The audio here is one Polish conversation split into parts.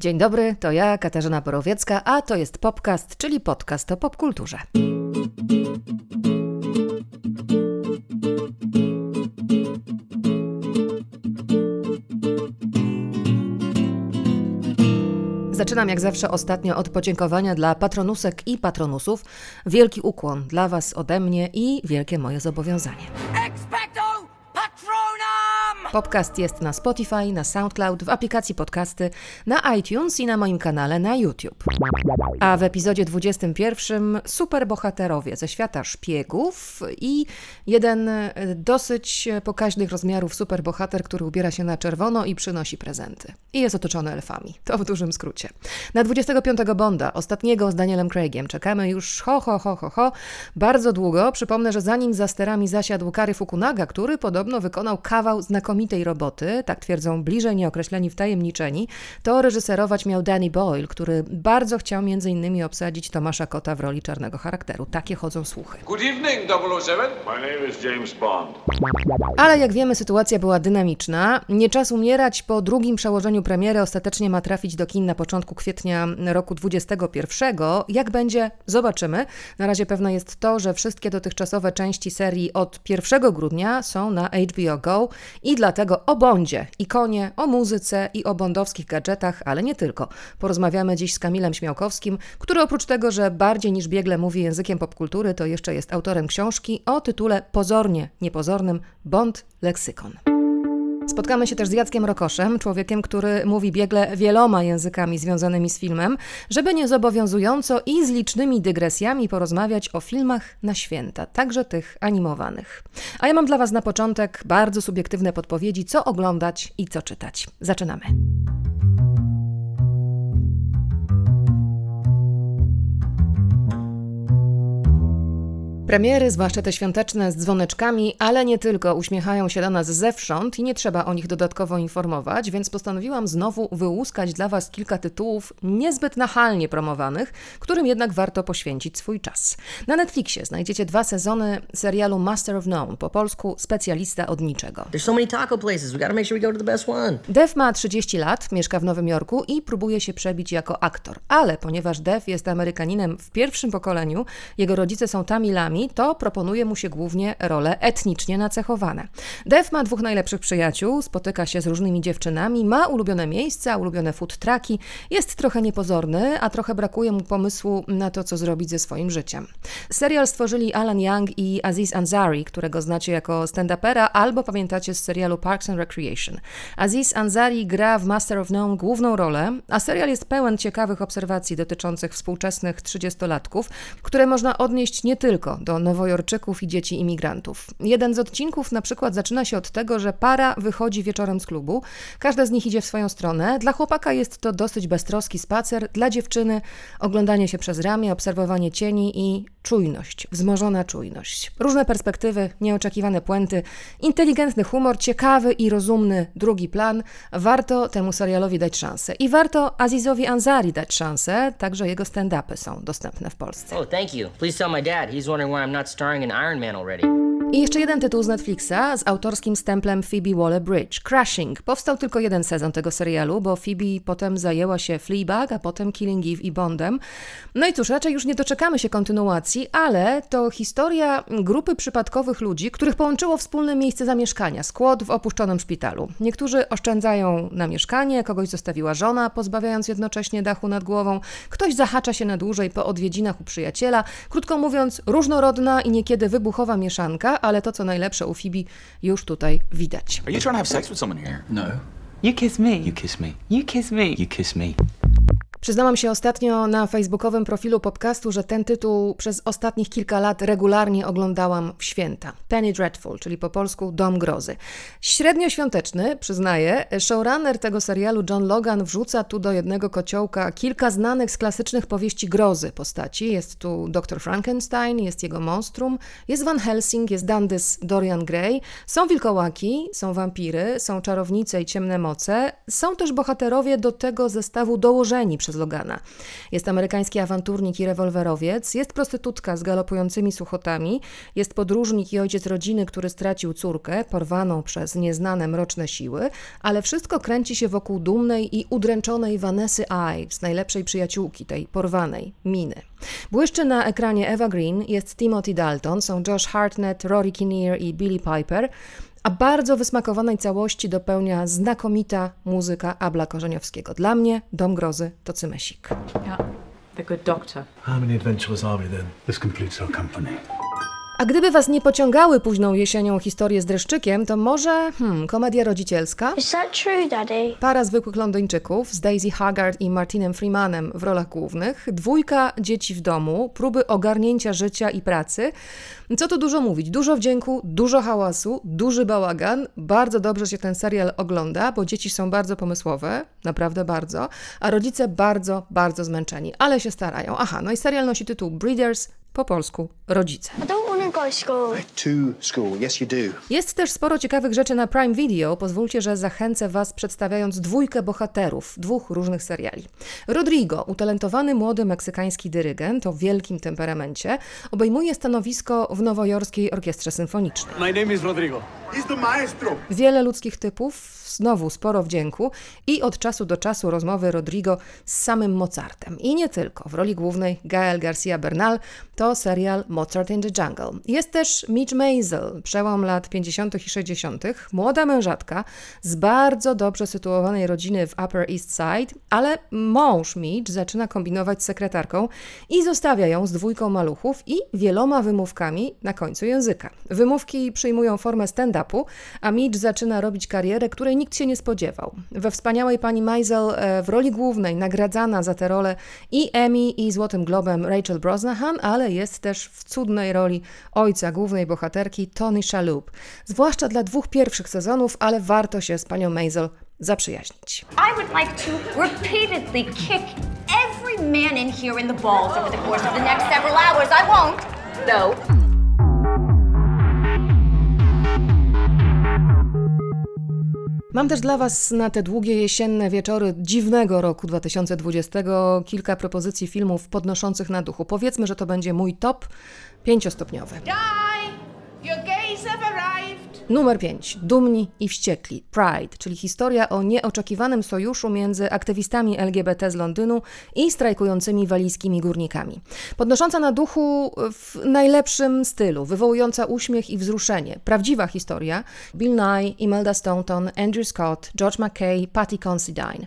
Dzień dobry, to ja, Katarzyna Borowiecka, a to jest Popcast, czyli podcast o popkulturze. Zaczynam jak zawsze ostatnio od podziękowania dla patronusek i patronusów. Wielki ukłon dla Was ode mnie i wielkie moje zobowiązanie. Podcast jest na Spotify, na SoundCloud, w aplikacji podcasty, na iTunes i na moim kanale na YouTube. A w epizodzie 21 superbohaterowie ze świata szpiegów i jeden e, dosyć pokaźnych rozmiarów superbohater, który ubiera się na czerwono i przynosi prezenty. I jest otoczony elfami. To w dużym skrócie. Na 25 Bonda, ostatniego z Danielem Craigiem, czekamy już ho, ho, ho, ho, ho, bardzo długo. Przypomnę, że zanim za sterami zasiadł Kary Fukunaga, który podobno wykonał kawał znakomitego znakomitej roboty, tak twierdzą bliżej nieokreśleni wtajemniczeni, to reżyserować miał Danny Boyle, który bardzo chciał między innymi obsadzić Tomasza Kota w roli czarnego charakteru. Takie chodzą słuchy. Good evening, 007. My name is James Bond. Ale jak wiemy, sytuacja była dynamiczna. Nie czas umierać. Po drugim przełożeniu premiery ostatecznie ma trafić do kin na początku kwietnia roku 2021. Jak będzie? Zobaczymy. Na razie pewne jest to, że wszystkie dotychczasowe części serii od 1 grudnia są na HBO Go i dla dlatego o Bondzie, ikonie, o muzyce i o bondowskich gadżetach, ale nie tylko. Porozmawiamy dziś z Kamilem Śmiałkowskim, który oprócz tego, że bardziej niż biegle mówi językiem popkultury, to jeszcze jest autorem książki o tytule pozornie niepozornym Bond Leksykon. Spotkamy się też z Jackiem Rokoszem, człowiekiem, który mówi biegle wieloma językami związanymi z filmem, żeby niezobowiązująco i z licznymi dygresjami porozmawiać o filmach na święta, także tych animowanych. A ja mam dla Was na początek bardzo subiektywne podpowiedzi, co oglądać i co czytać. Zaczynamy. Premiery, zwłaszcza te świąteczne z dzwoneczkami, ale nie tylko, uśmiechają się do nas zewsząd i nie trzeba o nich dodatkowo informować, więc postanowiłam znowu wyłuskać dla Was kilka tytułów niezbyt nachalnie promowanych, którym jednak warto poświęcić swój czas. Na Netflixie znajdziecie dwa sezony serialu Master of None, po polsku Specjalista od niczego. So Dev ma 30 lat, mieszka w Nowym Jorku i próbuje się przebić jako aktor, ale ponieważ Dev jest Amerykaninem w pierwszym pokoleniu, jego rodzice są Tamilami, to proponuje mu się głównie role etnicznie nacechowane. Dev ma dwóch najlepszych przyjaciół, spotyka się z różnymi dziewczynami, ma ulubione miejsca, ulubione food trucki, jest trochę niepozorny, a trochę brakuje mu pomysłu na to, co zrobić ze swoim życiem. Serial stworzyli Alan Young i Aziz Ansari, którego znacie jako stand-upera, albo pamiętacie z serialu Parks and Recreation. Aziz Ansari gra w Master of None główną rolę, a serial jest pełen ciekawych obserwacji dotyczących współczesnych trzydziestolatków, które można odnieść nie tylko do nowojorczyków i dzieci imigrantów. Jeden z odcinków na przykład zaczyna się od tego, że para wychodzi wieczorem z klubu, każda z nich idzie w swoją stronę. Dla chłopaka jest to dosyć beztroski spacer, dla dziewczyny oglądanie się przez ramię, obserwowanie cieni i czujność, wzmożona czujność. Różne perspektywy, nieoczekiwane puenty, inteligentny humor, ciekawy i rozumny drugi plan. Warto temu serialowi dać szansę. I warto Azizowi Ansari dać szansę, także jego stand-upy są dostępne w Polsce. Oh, thank you. Please tell my dad. He's wondering why I'm not starring in Iron Man already. I jeszcze jeden tytuł z Netflixa z autorskim stemplem Phoebe Waller-Bridge. Crashing. Powstał tylko jeden sezon tego serialu, bo Phoebe potem zajęła się Fleabag, a potem Killing Eve i Bondem. No i cóż, raczej już nie doczekamy się kontynuacji, ale to historia grupy przypadkowych ludzi, których połączyło wspólne miejsce zamieszkania, skład w opuszczonym szpitalu. Niektórzy oszczędzają na mieszkanie, kogoś zostawiła żona, pozbawiając jednocześnie dachu nad głową, ktoś zahacza się na dłużej po odwiedzinach u przyjaciela. Krótko mówiąc, różnorodna i niekiedy wybuchowa mieszanka, ale to, co najlepsze u Phoebe, już tutaj widać. Are you trying to have sex with someone here? No. You kiss me. You kiss me. You kiss me. You kiss me. Przyznałam się ostatnio na facebookowym profilu podcastu, że ten tytuł przez ostatnich kilka lat regularnie oglądałam w święta. Penny Dreadful, czyli po polsku Dom Grozy. Średnio świąteczny, przyznaję. Showrunner tego serialu John Logan wrzuca tu do jednego kociołka kilka znanych z klasycznych powieści grozy postaci. Jest tu dr Frankenstein, jest jego monstrum, jest Van Helsing, jest Dandys Dorian Gray. Są wilkołaki, są wampiry, są czarownice i ciemne moce. Są też bohaterowie do tego zestawu dołożeni przez Logana. Jest amerykański awanturnik i rewolwerowiec, jest prostytutka z galopującymi suchotami, jest podróżnik i ojciec rodziny, który stracił córkę, porwaną przez nieznane mroczne siły, ale wszystko kręci się wokół dumnej i udręczonej Vanessy Ives, najlepszej przyjaciółki tej porwanej, Miny. Błyszczy na ekranie Eva Green, jest Timothy Dalton, są Josh Hartnett, Rory Kinnear i Billy Piper, a bardzo wysmakowanej całości dopełnia znakomita muzyka Abla Korzeniowskiego. Dla mnie Dom Grozy to Cymesik. Yeah, the good doctor. How many adventurers are we then? This completes our company. A gdyby was nie pociągały późną jesienią historie z dreszczykiem, to może hmm, komedia rodzicielska? Is that true, Daddy? Para zwykłych Londyńczyków z Daisy Haggard i Martinem Freemanem w rolach głównych, dwójka dzieci w domu, próby ogarnięcia życia i pracy. Co tu dużo mówić? Dużo wdzięku, dużo hałasu, duży bałagan. Bardzo dobrze się ten serial ogląda, bo dzieci są bardzo pomysłowe, naprawdę bardzo, a rodzice bardzo, bardzo zmęczeni, ale się starają. Aha, no i serial nosi tytuł Breeders, po polsku rodzice. I don't want to go to school. To school, yes, you do. Jest też sporo ciekawych rzeczy na Prime Video. Pozwólcie, że zachęcę Was przedstawiając dwójkę bohaterów dwóch różnych seriali. Rodrigo, utalentowany młody meksykański dyrygent o wielkim temperamencie, obejmuje stanowisko w nowojorskiej orkiestrze symfonicznej. My name is Rodrigo. He's the maestro. Wiele ludzkich typów, znowu sporo wdzięku i od czasu do czasu rozmowy Rodrigo z samym Mozartem. I nie tylko. W roli głównej Gael Garcia Bernal to serial Mozart in the Jungle. Jest też Mitch Maisel, przełom lat 50. i 60., młoda mężatka z bardzo dobrze sytuowanej rodziny w Upper East Side, ale mąż Mitch zaczyna kombinować z sekretarką i zostawia ją z dwójką maluchów i wieloma wymówkami na końcu języka. Wymówki przyjmują formę stand-upu, a Mitch zaczyna robić karierę, której nikt się nie spodziewał. We wspaniałej pani Maisel e, w roli głównej nagradzana za tę rolę i Emmy i Złotym Globem Rachel Brosnahan, ale jest też w cudnej roli ojca głównej bohaterki Tony Shalhoub. Zwłaszcza dla dwóch pierwszych sezonów, ale warto się z panią Maisel zaprzyjaźnić. I would like to repeatedly kick every man in here in the balls over the course of the next several hours. I won't. No. Mam też dla Was na te długie jesienne wieczory dziwnego roku 2020 kilka propozycji filmów podnoszących na duchu. Powiedzmy, że to będzie mój top pięciostopniowy. Arrived. Numer 5. Dumni i wściekli. Pride, czyli historia o nieoczekiwanym sojuszu między aktywistami LGBT z Londynu i strajkującymi walijskimi górnikami. Podnosząca na duchu w najlepszym stylu, wywołująca uśmiech i wzruszenie. Prawdziwa historia. Bill Nye, Imelda Staunton, Andrew Scott, George McKay, Patty Considine.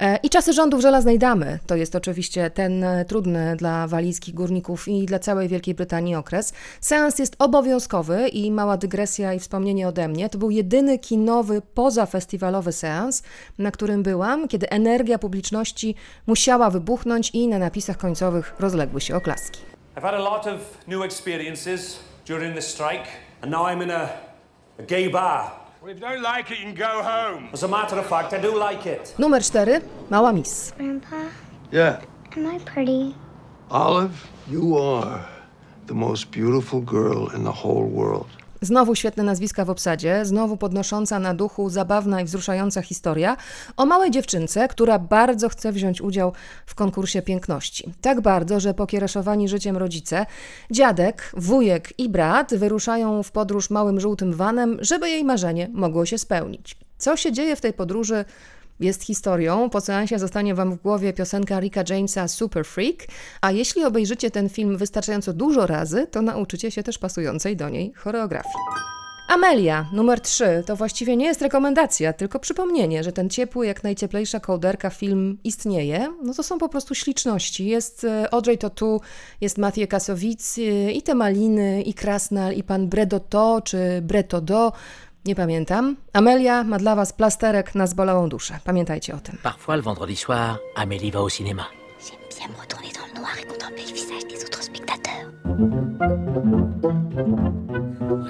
E, I czasy rządów Żelaznej Damy. To jest oczywiście ten e, trudny dla walijskich górników i dla całej Wielkiej Brytanii okres. Seans jest obowiązkowy i mała dygresja i wspomnienie ode mnie. To był jedyny kinowy, pozafestiwalowy seans, na którym byłam, kiedy energia publiczności musiała wybuchnąć i na napisach końcowych rozległy się oklaski. I've had a lot of new experiences during this strike, and now I'm in a, a gay bar. Well, if you don't like it, you can go home. As a matter of fact, I do like it. Numer 4. Mała Miss. Grandpa, Yeah. am I pretty? Olive, you are the most beautiful girl in the whole world. Znowu świetne nazwiska w obsadzie, znowu podnosząca na duchu zabawna i wzruszająca historia o małej dziewczynce, która bardzo chce wziąć udział w konkursie piękności. Tak bardzo, że pokiereszowani życiem rodzice, dziadek, wujek i brat wyruszają w podróż małym żółtym vanem, żeby jej marzenie mogło się spełnić. Co się dzieje w tej podróży? Jest historią. Po seansie zostanie Wam w głowie piosenka Ricka Jamesa Super Freak, a jeśli obejrzycie ten film wystarczająco dużo razy, to nauczycie się też pasującej do niej choreografii. Amelia, numer 3, to właściwie nie jest rekomendacja, tylko przypomnienie, że ten ciepły, jak najcieplejsza kołderka film istnieje. No to są po prostu śliczności. Jest e, Audrey Tautou, jest Mathieu Kasowic, e, i te Maliny, i Krasnal, i pan Bredoto, czy Bretodo. Nie pamiętam. Amelia ma dla Was plasterek na zbolałą duszę. Pamiętajcie o tym. Parfois, le vendredi soir, Amélie va au cinéma. J'aime bien me retourner dans le noir et contempler le visage des autres spectateurs.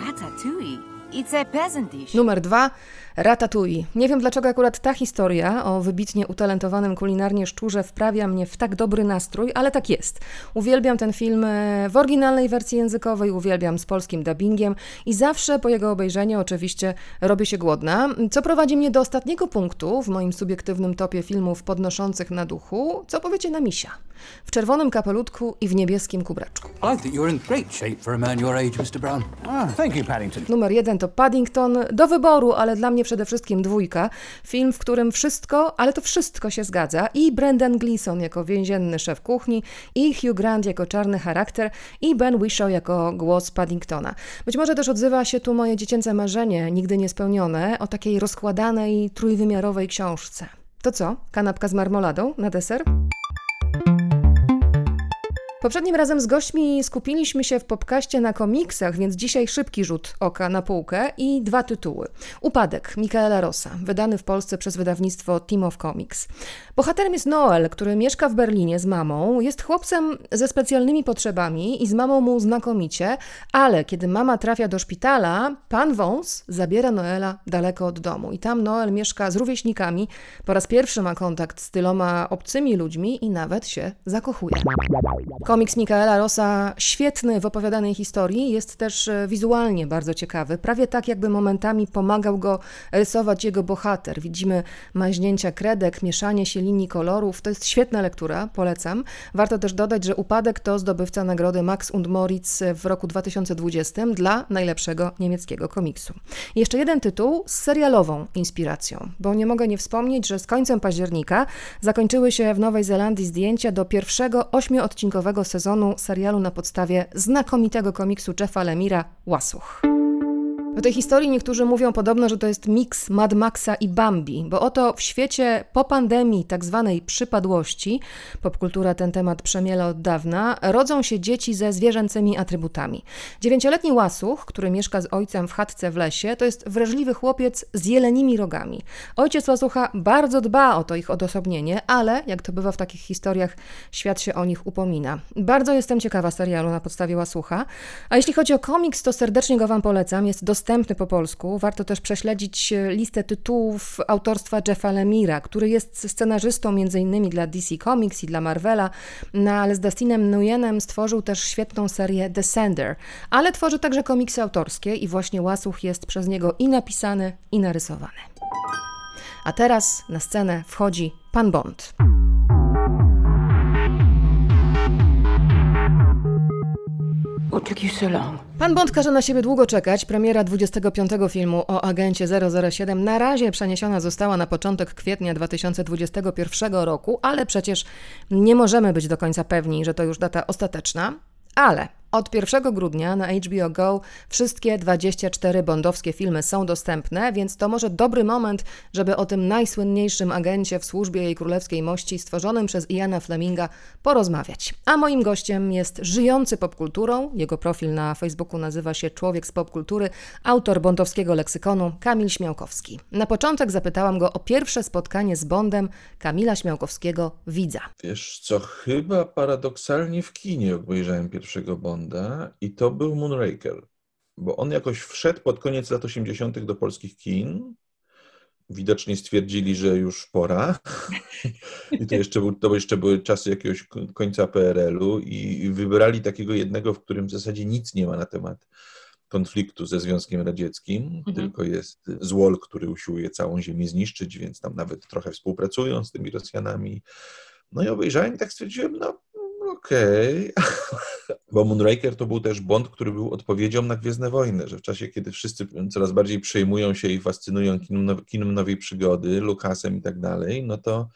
Ratatouille. It's a peasant dish. Numer dwa. Ratatouille. Nie wiem dlaczego akurat ta historia o wybitnie utalentowanym kulinarnie szczurze wprawia mnie w tak dobry nastrój, ale tak jest. Uwielbiam ten film e, w oryginalnej wersji językowej, uwielbiam z polskim dubbingiem i zawsze po jego obejrzeniu oczywiście robię się głodna, co prowadzi mnie do ostatniego punktu w moim subiektywnym topie filmów podnoszących na duchu. Co powiecie na misia? W czerwonym kapelutku i w niebieskim kubraczku. I think you're in great shape for a man your age, Mr. Brown. Ah, thank you, Paddington. Numer jeden to Paddington, do wyboru, ale dla mnie przede wszystkim dwójka. Film, w którym wszystko, ale to wszystko się zgadza. I Brendan Gleeson jako więzienny szef kuchni, i Hugh Grant jako czarny charakter, i Ben Whishaw jako głos Paddingtona. Być może też odzywa się tu moje dziecięce marzenie, nigdy niespełnione, o takiej rozkładanej, trójwymiarowej książce. To co? Kanapka z marmoladą na deser? Poprzednim razem z gośćmi skupiliśmy się w podcaście na komiksach, więc dzisiaj szybki rzut oka na półkę i dwa tytuły. Upadek Michaela Rossa, wydany w Polsce przez wydawnictwo Team of Comics. Bohaterem jest Noel, który mieszka w Berlinie z mamą, jest chłopcem ze specjalnymi potrzebami i z mamą mu znakomicie, ale kiedy mama trafia do szpitala, pan Wąs zabiera Noela daleko od domu i tam Noel mieszka z rówieśnikami, po raz pierwszy ma kontakt z tyloma obcymi ludźmi i nawet się zakochuje. Komiks Michaela Rossa, świetny w opowiadanej historii, jest też e, wizualnie bardzo ciekawy. Prawie tak, jakby momentami pomagał go rysować jego bohater. Widzimy maźnięcia kredek, mieszanie się linii kolorów. To jest świetna lektura, polecam. Warto też dodać, że Upadek to zdobywca nagrody Max und Moritz w roku 2020 dla najlepszego niemieckiego komiksu. Jeszcze jeden tytuł z serialową inspiracją, bo nie mogę nie wspomnieć, że z końcem października zakończyły się w Nowej Zelandii zdjęcia do pierwszego ośmioodcinkowego sezonu serialu na podstawie znakomitego komiksu Jeffa Lemira Łasuch. W tej historii niektórzy mówią podobno, że to jest miks Mad Maxa i Bambi, bo oto w świecie po pandemii tak zwanej przypadłości, popkultura ten temat przemiela od dawna, rodzą się dzieci ze zwierzęcymi atrybutami. Dziewięcioletni łasuch, który mieszka z ojcem w chatce w lesie, to jest wrażliwy chłopiec z jelenimi rogami. Ojciec łasucha bardzo dba o to ich odosobnienie, ale jak to bywa w takich historiach, świat się o nich upomina. Bardzo jestem ciekawa serialu na podstawie łasucha, a jeśli chodzi o komiks, to serdecznie go Wam polecam. Jest dostępny dostępny po polsku. Warto też prześledzić e, listę tytułów autorstwa Jeffa Lemira, który jest scenarzystą m.in. dla DC Comics i dla Marvela, no, ale z Dustinem Nguyenem stworzył też świetną serię Descender, ale tworzy także komiksy autorskie i właśnie Łasuch jest przez niego i napisany, i narysowany. A teraz na scenę wchodzi pan Bond. Pan Bond każe na siebie długo czekać. Premiera 25 filmu o agencie 007 na razie przeniesiona została na początek kwietnia 2021 roku, ale przecież nie możemy być do końca pewni, że to już data ostateczna. Ale od 1 grudnia na HBO Go wszystkie 24 bondowskie filmy są dostępne, więc to może dobry moment, żeby o tym najsłynniejszym agencie w służbie jej królewskiej mości stworzonym przez Iana Fleminga porozmawiać. A moim gościem jest żyjący popkulturą, jego profil na Facebooku nazywa się Człowiek z popkultury, autor bondowskiego leksykonu Kamil Śmiałkowski. Na początek zapytałam go o pierwsze spotkanie z Bondem Kamila Śmiałkowskiego, widza. Wiesz co, chyba paradoksalnie w kinie obejrzałem pierwszego Bonda i to był Moonraker, bo on jakoś wszedł pod koniec lat 80. do polskich kin. Widocznie stwierdzili, że już pora. I to jeszcze, był, to jeszcze były czasy jakiegoś końca PRL-u i wybrali takiego jednego, w którym w zasadzie nic nie ma na temat konfliktu ze Związkiem Radzieckim, mhm. tylko jest złol, który usiłuje całą ziemię zniszczyć, więc tam nawet trochę współpracują z tymi Rosjanami. No i obejrzałem i tak stwierdziłem, no okej. Okay. Bo Moonraker to był też Bond, który był odpowiedzią na Gwiezdne Wojny, że w czasie, kiedy wszyscy coraz bardziej przejmują się i fascynują kinem, kinem nowej przygody, Lukasem i tak dalej, no to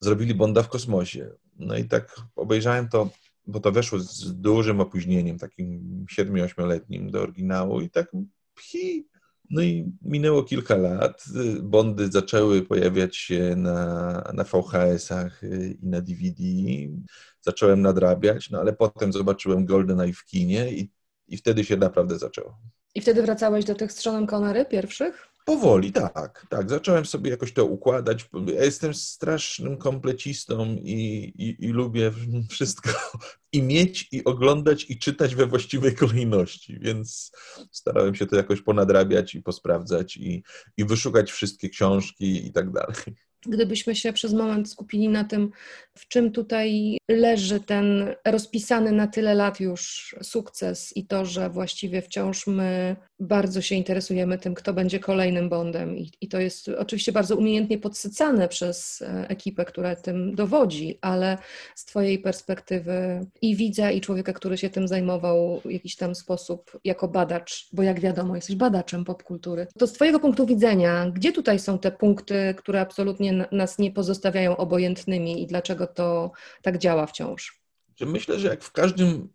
zrobili Bonda w kosmosie. No i tak obejrzałem to, bo to weszło z dużym opóźnieniem, takim 7-8-letnim do oryginału i tak pchi, no i minęło kilka lat. Bondy zaczęły pojawiać się na, na VHS-ach i na DVD. Zacząłem nadrabiać, no ale potem zobaczyłem GoldenEye w kinie i, i wtedy się naprawdę zaczęło. I wtedy wracałeś do tych Seanem Connery pierwszych? Powoli, tak, tak. Zacząłem sobie jakoś to układać. Ja jestem strasznym komplecistą i, i, i, lubię wszystko i mieć, i oglądać, i czytać we właściwej kolejności, więc starałem się to jakoś ponadrabiać i posprawdzać i, i wyszukać wszystkie książki i tak dalej. Gdybyśmy się przez moment skupili na tym, w czym tutaj leży ten rozpisany na tyle lat już sukces i to, że właściwie wciąż my bardzo się interesujemy tym, kto będzie kolejnym Bondem i, i to jest oczywiście bardzo umiejętnie podsycane przez e, ekipę, która tym dowodzi, ale z Twojej perspektywy i widza, i człowieka, który się tym zajmował w jakiś tam sposób jako badacz, bo jak wiadomo, jesteś badaczem popkultury, to z Twojego punktu widzenia, gdzie tutaj są te punkty, które absolutnie nas nie pozostawiają obojętnymi i dlaczego to tak działa wciąż? Myślę, że jak w każdym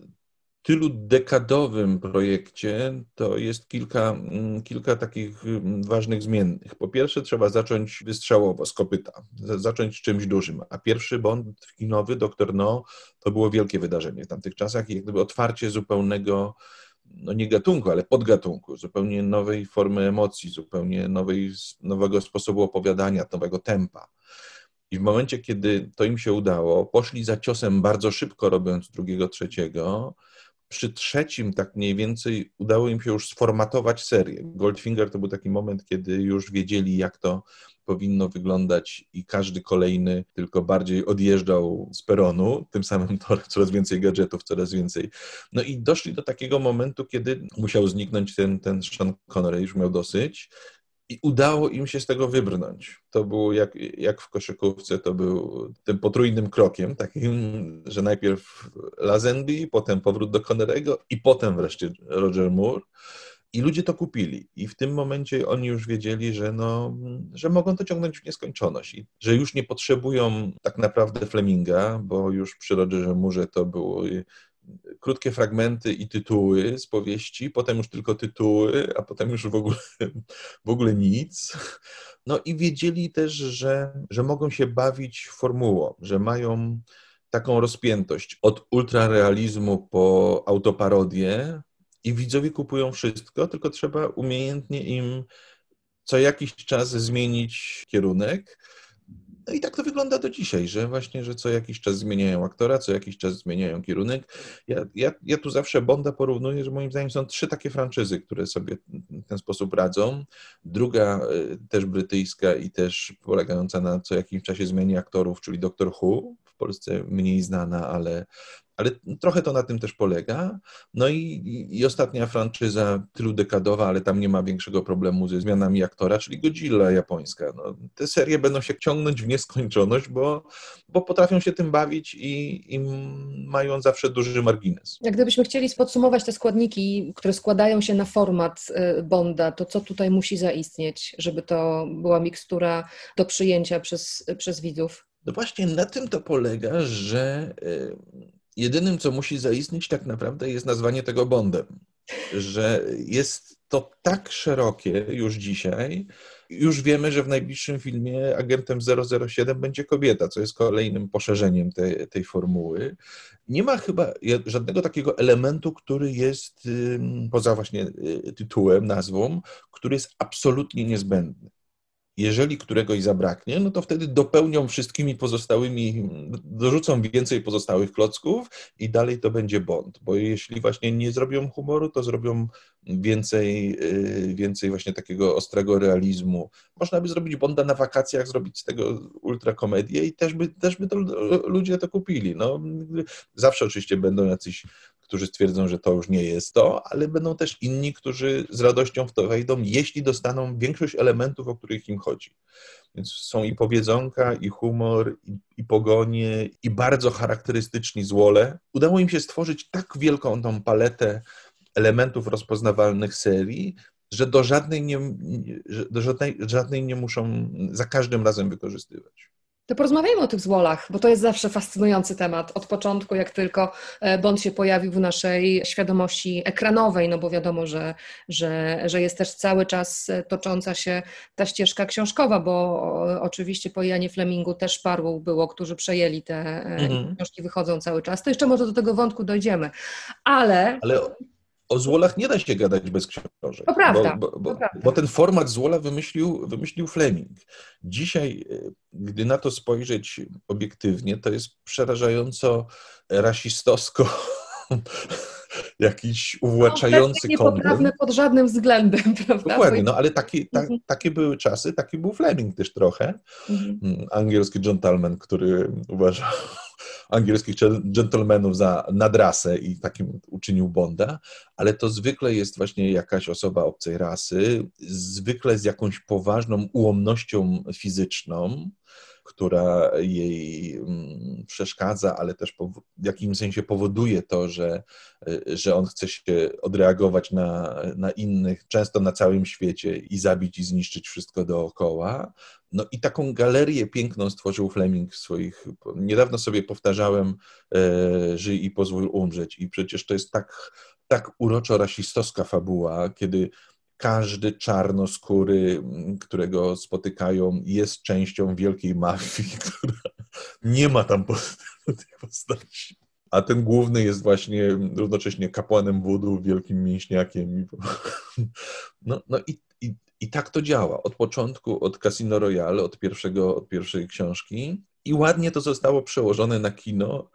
tylu dekadowym projekcie to jest kilka, mm, kilka takich mm, ważnych zmiennych. Po pierwsze, trzeba zacząć wystrzałowo, z kopyta, zacząć czymś dużym. A pierwszy Bond kinowy, Doktor No, to było wielkie wydarzenie w tamtych czasach i jak gdyby otwarcie zupełnego no nie gatunku, ale podgatunku, zupełnie nowej formy emocji, zupełnie nowej, nowego sposobu opowiadania, nowego tempa. I w momencie, kiedy to im się udało, poszli za ciosem bardzo szybko, robiąc drugiego, trzeciego. Przy trzecim, tak mniej więcej, udało im się już sformatować serię. Goldfinger to był taki moment, kiedy już wiedzieli, jak to powinno wyglądać, i każdy kolejny tylko bardziej odjeżdżał z peronu. Tym samym to coraz więcej gadżetów, coraz więcej. No i doszli do takiego momentu, kiedy musiał zniknąć ten, ten Sean Connery, już miał dosyć i udało im się z tego wybrnąć. To było jak, jak w koszykówce, to był tym potrójnym krokiem, takim, że najpierw Lazenby, potem powrót do Connerego i potem wreszcie Roger Moore. I ludzie to kupili. I w tym momencie oni już wiedzieli, że, no, że mogą to ciągnąć w nieskończoność. I że już nie potrzebują tak naprawdę Fleminga, bo już przy Rogerze Murze to było krótkie fragmenty i tytuły z powieści, potem już tylko tytuły, a potem już w ogóle, w ogóle nic. No i wiedzieli też, że, że mogą się bawić formułą, że mają taką rozpiętość od ultrarealizmu po autoparodię i widzowie kupują wszystko, tylko trzeba umiejętnie im co jakiś czas zmienić kierunek no i tak to wygląda do dzisiaj, że właśnie, że co jakiś czas zmieniają aktora, co jakiś czas zmieniają kierunek. Ja, ja, ja tu zawsze Bonda porównuję, że moim zdaniem są trzy takie franczyzy, które sobie w ten sposób radzą. Druga e, też brytyjska i też polegająca na co jakimś czasie zmianie aktorów, czyli Doctor Who, Polsce mniej znana, ale, ale trochę to na tym też polega. No i, i ostatnia franczyza tyludekadowa, ale tam nie ma większego problemu ze zmianami aktora, czyli Godzilla japońska. No, te serie będą się ciągnąć w nieskończoność, bo, bo potrafią się tym bawić i, i mają zawsze duży margines. Jak gdybyśmy chcieli podsumować te składniki, które składają się na format y, Bonda, to co tutaj musi zaistnieć, żeby to była mikstura do przyjęcia przez, przez widzów? No właśnie na tym to polega, że y, jedynym, co musi zaistnieć tak naprawdę jest nazwanie tego Bondem. Że jest to tak szerokie już dzisiaj, już wiemy, że w najbliższym filmie agentem 007 będzie kobieta, co jest kolejnym poszerzeniem tej, formuły. Nie ma chyba żadnego takiego elementu, który jest poza właśnie y, tytułem, nazwą, który jest absolutnie niezbędny jeżeli któregoś zabraknie, no to wtedy dopełnią wszystkimi pozostałymi, dorzucą więcej pozostałych klocków i dalej to będzie Bond, bo jeśli właśnie nie zrobią humoru, to zrobią więcej, y, więcej właśnie takiego ostrego realizmu. Można by zrobić Bonda na wakacjach, zrobić z tego ultrakomedię i też by, też by to ludzie to kupili. No, zawsze oczywiście będą jacyś którzy stwierdzą, że to już nie jest to, ale będą też inni, którzy z radością w to wejdą, jeśli dostaną większość elementów, o których im chodzi. Więc są i powiedzonka, i humor, i, i pogonie, i bardzo charakterystyczni złole. Udało im się stworzyć tak wielką tą paletę elementów rozpoznawalnych serii, że do żadnej nie, do żadnej, żadnej nie muszą za każdym razem wykorzystywać. To porozmawiajmy o tych zwolach, bo to jest zawsze fascynujący temat. Od początku, jak tylko e, Bond się pojawił w naszej świadomości ekranowej, no bo wiadomo, że, że, że jest też cały czas tocząca się ta ścieżka książkowa, bo oczywiście po Janie Flemingu też paru było, którzy przejęli te e, mhm. książki, wychodzą cały czas. To jeszcze może do tego wątku dojdziemy. Ale... Ale o złolach nie da się gadać bez książek. To prawda, Bo, bo, bo, bo ten format złola wymyślił, wymyślił Fleming. Dzisiaj, y, gdy na to spojrzeć obiektywnie, to jest przerażająco rasistowsko jakiś uwłaczający no, kontent. Niepoprawne pod żadnym względem, prawda? Dokładnie, no ale taki, ta, Mhm. takie były czasy, taki był Fleming też trochę. Mhm. Mm, Angielski gentleman, który uważał angielskich gentlemanów za nadrasę i takim uczynił Bonda, ale to zwykle jest właśnie jakaś osoba obcej rasy, zwykle z jakąś poważną ułomnością fizyczną, która jej mm, przeszkadza, ale też w jakimś sensie powoduje to, że, y, że on chce się odreagować na, na innych, często na całym świecie i zabić i zniszczyć wszystko dookoła. No i taką galerię piękną stworzył Fleming swoich. Niedawno sobie powtarzałem e, Żyj i pozwól umrzeć. I przecież to jest tak, tak uroczo rasistowska fabuła, kiedy każdy czarnoskóry, m, którego spotykają, jest częścią wielkiej mafii, która nie ma tam postaci. A ten główny jest właśnie równocześnie kapłanem wudu, wielkim mięśniakiem. No, no i, i, i tak to działa. Od początku, od Casino Royale, od, pierwszego, od pierwszej książki. I ładnie to zostało przełożone na kino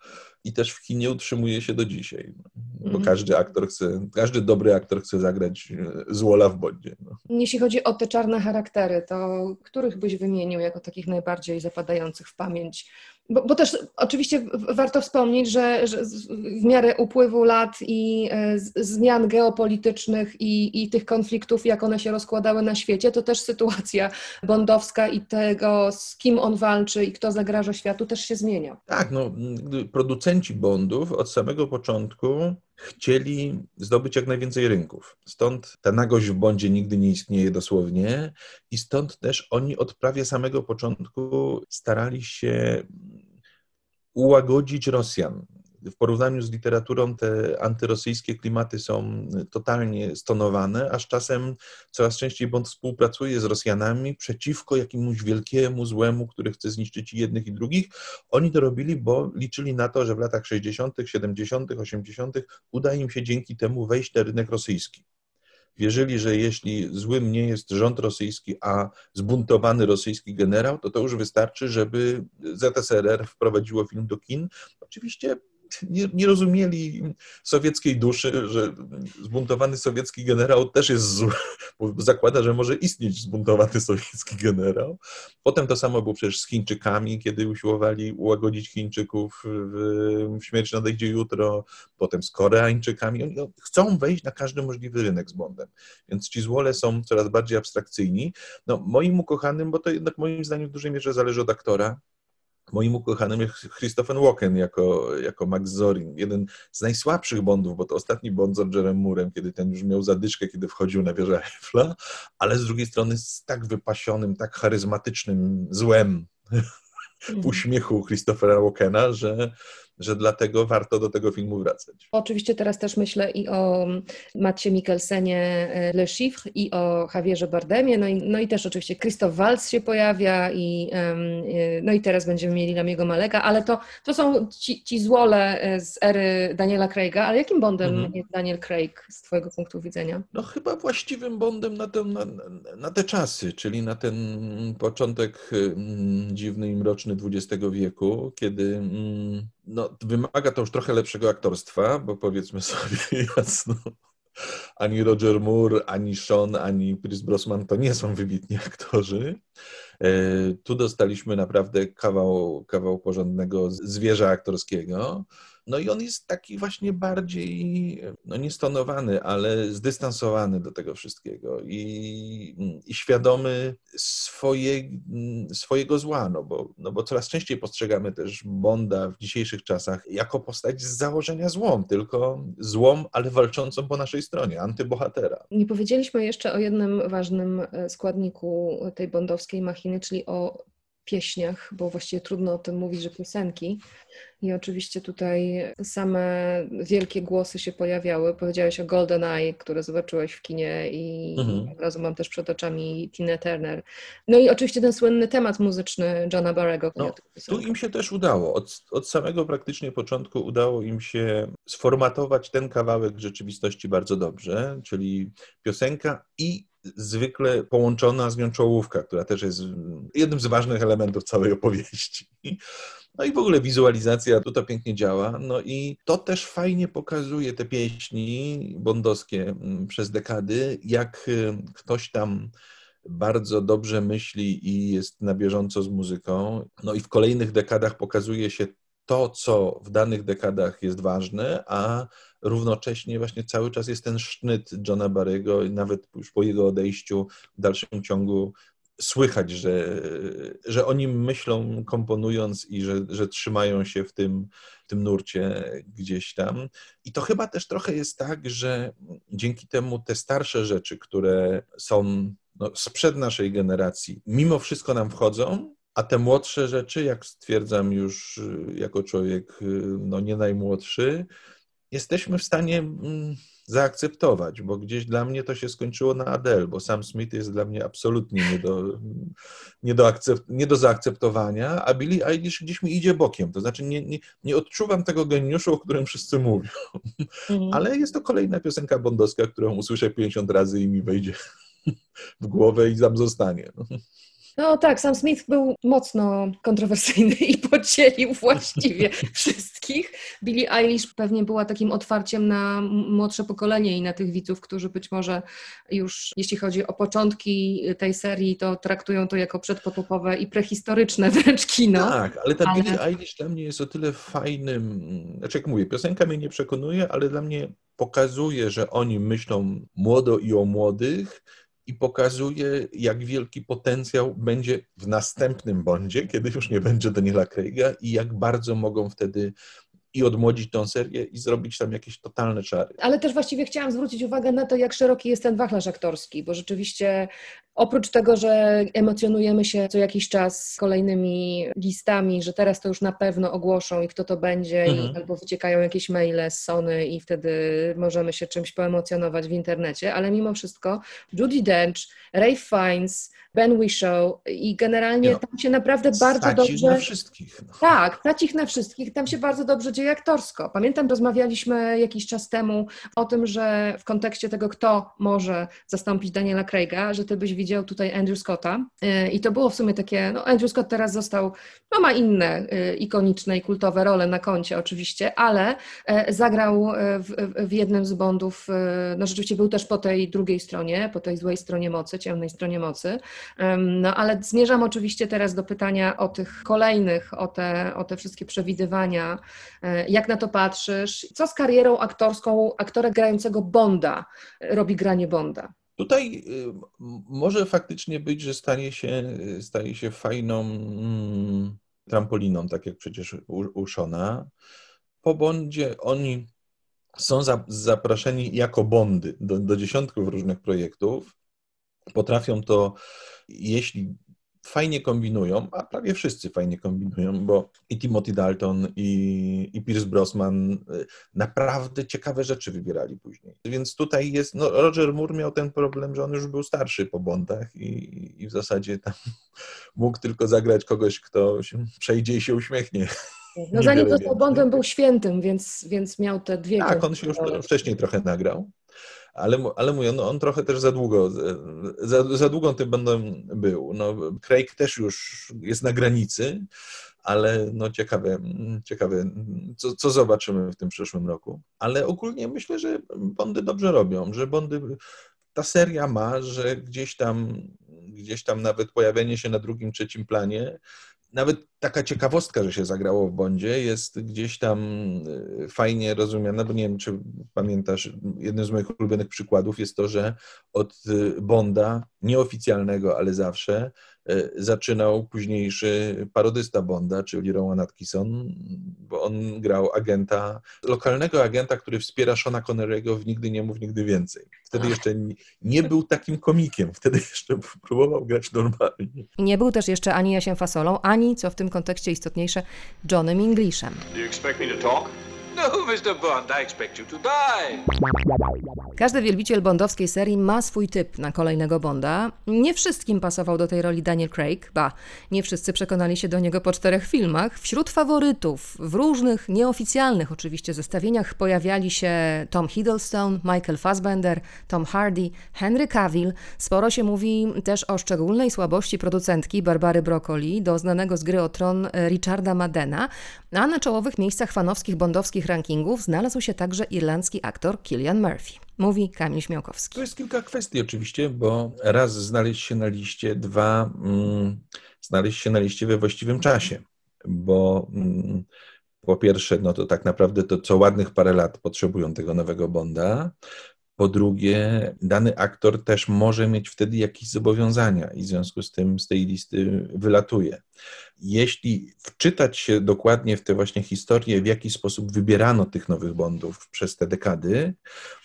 i też w kinie utrzymuje się do dzisiaj. No, bo Mhm. każdy aktor chce, każdy dobry aktor chce zagrać e, złola w Bondzie. No. Jeśli chodzi o te czarne charaktery, to których byś wymienił jako takich najbardziej zapadających w pamięć? Bo, bo też oczywiście warto wspomnieć, że, że w miarę upływu lat i e, zmian geopolitycznych i, i tych konfliktów, jak one się rozkładały na świecie, to też sytuacja bondowska i tego, z kim on walczy i kto zagraża światu, też się zmienia. Tak, no, producenci Bondów od samego początku chcieli zdobyć jak najwięcej rynków. Stąd ta nagość w Bondzie nigdy nie istnieje dosłownie i stąd też oni od prawie samego początku starali się ułagodzić Rosjan. W porównaniu z literaturą te antyrosyjskie klimaty są totalnie stonowane, a z czasem coraz częściej Bond współpracuje z Rosjanami przeciwko jakiemuś wielkiemu złemu, który chce zniszczyć jednych i drugich. Oni to robili, bo liczyli na to, że w latach 60., 70., 80. uda im się dzięki temu wejść na rynek rosyjski. Wierzyli, że jeśli złym nie jest rząd rosyjski, a zbuntowany rosyjski generał, to to już wystarczy, żeby ZSRR wprowadziło film do kin. Oczywiście nie, nie rozumieli sowieckiej duszy, że zbuntowany sowiecki generał też jest zły, bo zakłada, że może istnieć zbuntowany sowiecki generał. Potem to samo było przecież z Chińczykami, kiedy usiłowali ułagodzić Chińczyków w, w Śmierć nadejdzie jutro, potem z Koreańczykami. Oni chcą wejść na każdy możliwy rynek z Bondem, więc ci złole są coraz bardziej abstrakcyjni. No, moim ukochanym, bo to jednak moim zdaniem w dużej mierze zależy od aktora, Moim ukochanym jest Christopher Walken jako, jako Max Zorin. Jeden z najsłabszych Bondów, bo to ostatni Bond z Rogerem Moorem, kiedy ten już miał zadyszkę, kiedy wchodził na wieżę Eiffla, ale z drugiej strony z tak wypasionym, tak charyzmatycznym złem w uśmiechu Christophera Walkena, że, że dlatego warto do tego filmu wracać. Oczywiście teraz też myślę i o Matcie Mikkelsenie e, Le Chiffre i o Javierze Bardemie, no i, no i też oczywiście Christoph Waltz się pojawia i, e, no i teraz będziemy mieli Lamiego Maleka, ale to, to są ci, ci złole e, z ery Daniela Craiga, ale jakim Bondem Mhm. jest Daniel Craig z Twojego punktu widzenia? No chyba właściwym Bondem na, tę, na, na te czasy, czyli na ten początek mm, dziwny i mroczny XX wieku, kiedy mm, no, wymaga to już trochę lepszego aktorstwa, bo powiedzmy sobie jasno, ani Roger Moore, ani Sean, ani Chris Brosnan to nie są wybitni aktorzy. E, Tu dostaliśmy naprawdę kawał, kawał porządnego zwierza aktorskiego. No i on jest taki właśnie bardziej, no nie stonowany, ale zdystansowany do tego wszystkiego i, i świadomy swoje, swojego zła, no bo, no bo coraz częściej postrzegamy też Bonda w dzisiejszych czasach jako postać z założenia złą, tylko złą, ale walczącą po naszej stronie, antybohatera. Nie powiedzieliśmy jeszcze o jednym ważnym e, składniku tej bondowskiej machiny, czyli o pieśniach, bo właściwie trudno o tym mówić, że piosenki. I oczywiście tutaj same wielkie głosy się pojawiały. Powiedziałeś o Golden Eye, które zobaczyłeś w kinie i mhm. od razu mam też przed oczami Tina Turner. No i oczywiście ten słynny temat muzyczny Johna Barrego. No, tu im się też udało. Od, od samego praktycznie początku udało im się sformatować ten kawałek rzeczywistości bardzo dobrze, czyli piosenka i zwykle połączona z nią czołówka, która też jest jednym z ważnych elementów całej opowieści. No i w ogóle wizualizacja tu to pięknie działa. No i to też fajnie pokazuje te pieśni bondowskie mm, przez dekady, jak y, ktoś tam bardzo dobrze myśli i jest na bieżąco z muzyką. No i w kolejnych dekadach pokazuje się to, co w danych dekadach jest ważne, a równocześnie właśnie cały czas jest ten sznyt Johna Barry'ego i nawet już po jego odejściu w dalszym ciągu słychać, że, że o nim myślą komponując i że, że trzymają się w tym, tym nurcie gdzieś tam. I to chyba też trochę jest tak, że dzięki temu te starsze rzeczy, które są no, sprzed naszej generacji, mimo wszystko nam wchodzą, a te młodsze rzeczy, jak stwierdzam już jako człowiek no, nie najmłodszy, jesteśmy w stanie mm, zaakceptować, bo gdzieś dla mnie to się skończyło na Adele, bo Sam Smith jest dla mnie absolutnie nie do, nie do, akcept, nie do zaakceptowania, a Billie Eilish gdzieś mi idzie bokiem. To znaczy nie, nie, nie odczuwam tego geniuszu, o którym wszyscy mówią. Mhm. Ale jest to kolejna piosenka bondowska, którą usłyszę 50 razy i mi wejdzie w głowę i tam zostanie. No tak, Sam Smith był mocno kontrowersyjny i podzielił właściwie wszystkich. Billie Eilish pewnie była takim otwarciem na młodsze pokolenie i na tych widzów, którzy być może już, jeśli chodzi o początki tej serii, to traktują to jako przedpotopowe i prehistoryczne wręcz kino. Tak, ale ta ale... Billie Eilish dla mnie jest o tyle fajnym, znaczy jak mówię, piosenka mnie nie przekonuje, ale dla mnie pokazuje, że oni myślą młodo i o młodych, i pokazuje, jak wielki potencjał będzie w następnym bondzie, kiedy już nie będzie Daniela Craiga i jak bardzo mogą wtedy i odmłodzić tą serię i zrobić tam jakieś totalne czary. Ale też właściwie chciałam zwrócić uwagę na to, jak szeroki jest ten wachlarz aktorski, bo rzeczywiście Oprócz tego, że emocjonujemy się co jakiś czas kolejnymi listami, że teraz to już na pewno ogłoszą i kto to będzie, mhm. i albo wyciekają jakieś maile z Sony i wtedy możemy się czymś poemocjonować w internecie, ale mimo wszystko Judy Dench, Ray Fiennes, Ben Whishaw i generalnie no, tam się naprawdę bardzo dobrze... ich na wszystkich. No. Tak, stać ich na wszystkich. Tam się bardzo dobrze dzieje aktorsko. Pamiętam, rozmawialiśmy jakiś czas temu o tym, że w kontekście tego, kto może zastąpić Daniela Craiga, że ty byś widział tutaj Andrew Scotta y, i to było w sumie takie, no Andrew Scott teraz został, no ma inne y, ikoniczne i kultowe role na koncie oczywiście, ale y, zagrał w, w jednym z Bondów, no rzeczywiście był też po tej drugiej stronie, po tej złej stronie mocy, ciemnej stronie mocy, no ale zmierzam oczywiście teraz do pytania o tych kolejnych, o te, o te wszystkie przewidywania, jak na to patrzysz, co z karierą aktorską aktora grającego Bonda robi granie Bonda? Tutaj y, może faktycznie być, że stanie się, staje się fajną mm, trampoliną, tak jak przecież uszona. Po Bondzie oni są zapraszeni jako bondy do, do dziesiątków różnych projektów. Potrafią to, jeśli fajnie kombinują, a prawie wszyscy fajnie kombinują, bo i Timothy Dalton, i, i Pierce Brosnan y, naprawdę ciekawe rzeczy wybierali później. Więc tutaj jest, no Roger Moore miał ten problem, że on już był starszy po Bondach i, i w zasadzie tam mógł tylko zagrać kogoś, kto się przejdzie i się uśmiechnie. No zanim został Bondem był świętym, więc, więc miał te dwie... Tak, on się już wcześniej trochę nagrał ale, ale mówię, no on trochę też za długo, za, za długo tym będą był. No, Craig też już jest na granicy, ale no ciekawe, ciekawe co, co zobaczymy w tym przyszłym roku. Ale ogólnie myślę, że Bondy dobrze robią, że Bondy, ta seria ma, że gdzieś tam, gdzieś tam nawet pojawienie się na drugim, trzecim planie nawet taka ciekawostka, że się zagrało w Bondzie, jest gdzieś tam y, fajnie rozumiana, bo nie wiem, czy pamiętasz, jednym z moich ulubionych przykładów jest to, że od y, Bonda, nieoficjalnego, ale zawsze, zaczynał późniejszy parodysta Bonda, czyli Rowan Atkinson, bo on grał agenta, lokalnego agenta, który wspiera Shona Connery'ego w Nigdy nie mów, nigdy więcej. Wtedy jeszcze nie był takim komikiem, wtedy jeszcze próbował grać normalnie. Nie był też jeszcze ani Jasiem Fasolą, ani, co w tym kontekście istotniejsze, Johnem Englishem. Do you expect me to talk? No, Mr. Bond, I expect you to die. Każdy wielbiciel bondowskiej serii ma swój typ na kolejnego Bonda. Nie wszystkim pasował do tej roli Daniel Craig, ba, nie wszyscy przekonali się do niego po czterech filmach. Wśród faworytów, w różnych, nieoficjalnych oczywiście zestawieniach pojawiali się Tom Hiddleston, Michael Fassbender, Tom Hardy, Henry Cavill. Sporo się mówi też o szczególnej słabości producentki Barbary Broccoli do znanego z gry o tron Richarda Madena, a na czołowych miejscach fanowskich bondowskich rankingów znalazł się także irlandzki aktor Killian Murphy. Mówi Kamil Śmiałkowski. To jest kilka kwestii oczywiście, bo raz znaleźć się na liście, dwa mm, znaleźć się na liście we właściwym czasie, bo mm, po pierwsze, no to tak naprawdę to co ładnych parę lat potrzebują tego nowego Bonda. Po drugie, dany aktor też może mieć wtedy jakieś zobowiązania i w związku z tym z tej listy wylatuje. Jeśli wczytać się dokładnie w te właśnie historie, w jaki sposób wybierano tych nowych Bondów przez te dekady,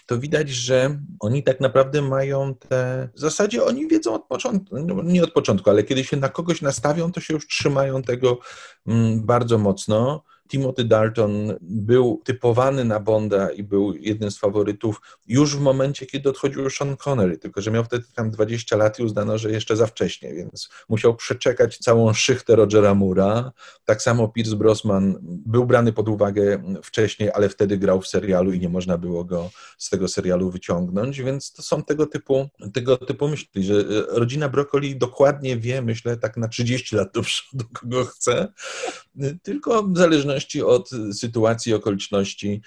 to widać, że oni tak naprawdę mają te. W zasadzie oni wiedzą od początku, no, nie od początku, ale kiedy się na kogoś nastawią, to się już trzymają tego mm, bardzo mocno. Timothy Dalton był typowany na Bonda i był jednym z faworytów już w momencie, kiedy odchodził Sean Connery, tylko że miał wtedy tam 20 lat i uznano, że jeszcze za wcześnie, więc musiał przeczekać całą szychtę Rogera Moore'a. Tak samo Pierce Brosnan był brany pod uwagę wcześniej, ale wtedy grał w serialu i nie można było go z tego serialu wyciągnąć, więc to są tego typu, tego typu myśli, że rodzina Broccoli dokładnie wie, myślę, tak na 30 lat do przodu, kogo chce, tylko w zależności zależności od sytuacji, okoliczności.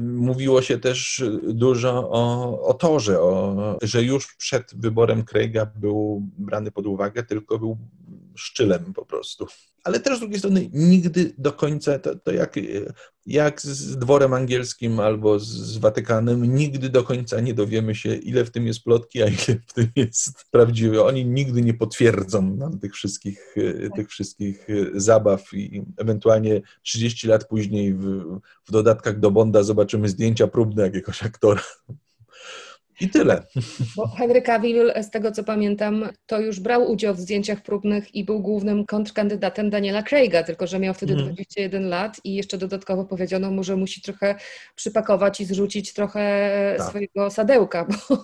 Mówiło się też dużo o, o torze, o, że już przed wyborem Craiga był brany pod uwagę, tylko był szczylem po prostu ale też z drugiej strony nigdy do końca, to, to jak, jak z dworem angielskim albo z Watykanem, nigdy do końca nie dowiemy się, ile w tym jest plotki, a ile w tym jest prawdziwe. Oni nigdy nie potwierdzą nam tych wszystkich, tych wszystkich zabaw i ewentualnie 30 lat później w, w dodatkach do Bonda zobaczymy zdjęcia próbne jakiegoś aktora. I tyle. Bo Henry Cavill, z tego co pamiętam, to już brał udział w zdjęciach próbnych i był głównym kontrkandydatem Daniela Craiga, tylko że miał wtedy mm. 21 lat i jeszcze dodatkowo powiedziano mu, że musi trochę przypakować i zrzucić trochę tak. swojego sadełka, bo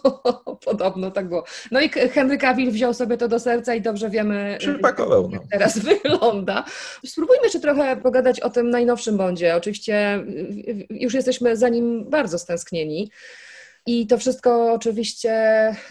podobno tak było. No i Henry Cavill wziął sobie to do serca i dobrze wiemy, Przypakował, jak no. teraz wygląda. Spróbujmy jeszcze trochę pogadać o tym najnowszym Bondzie. Oczywiście już jesteśmy za nim bardzo stęsknieni. I to wszystko oczywiście,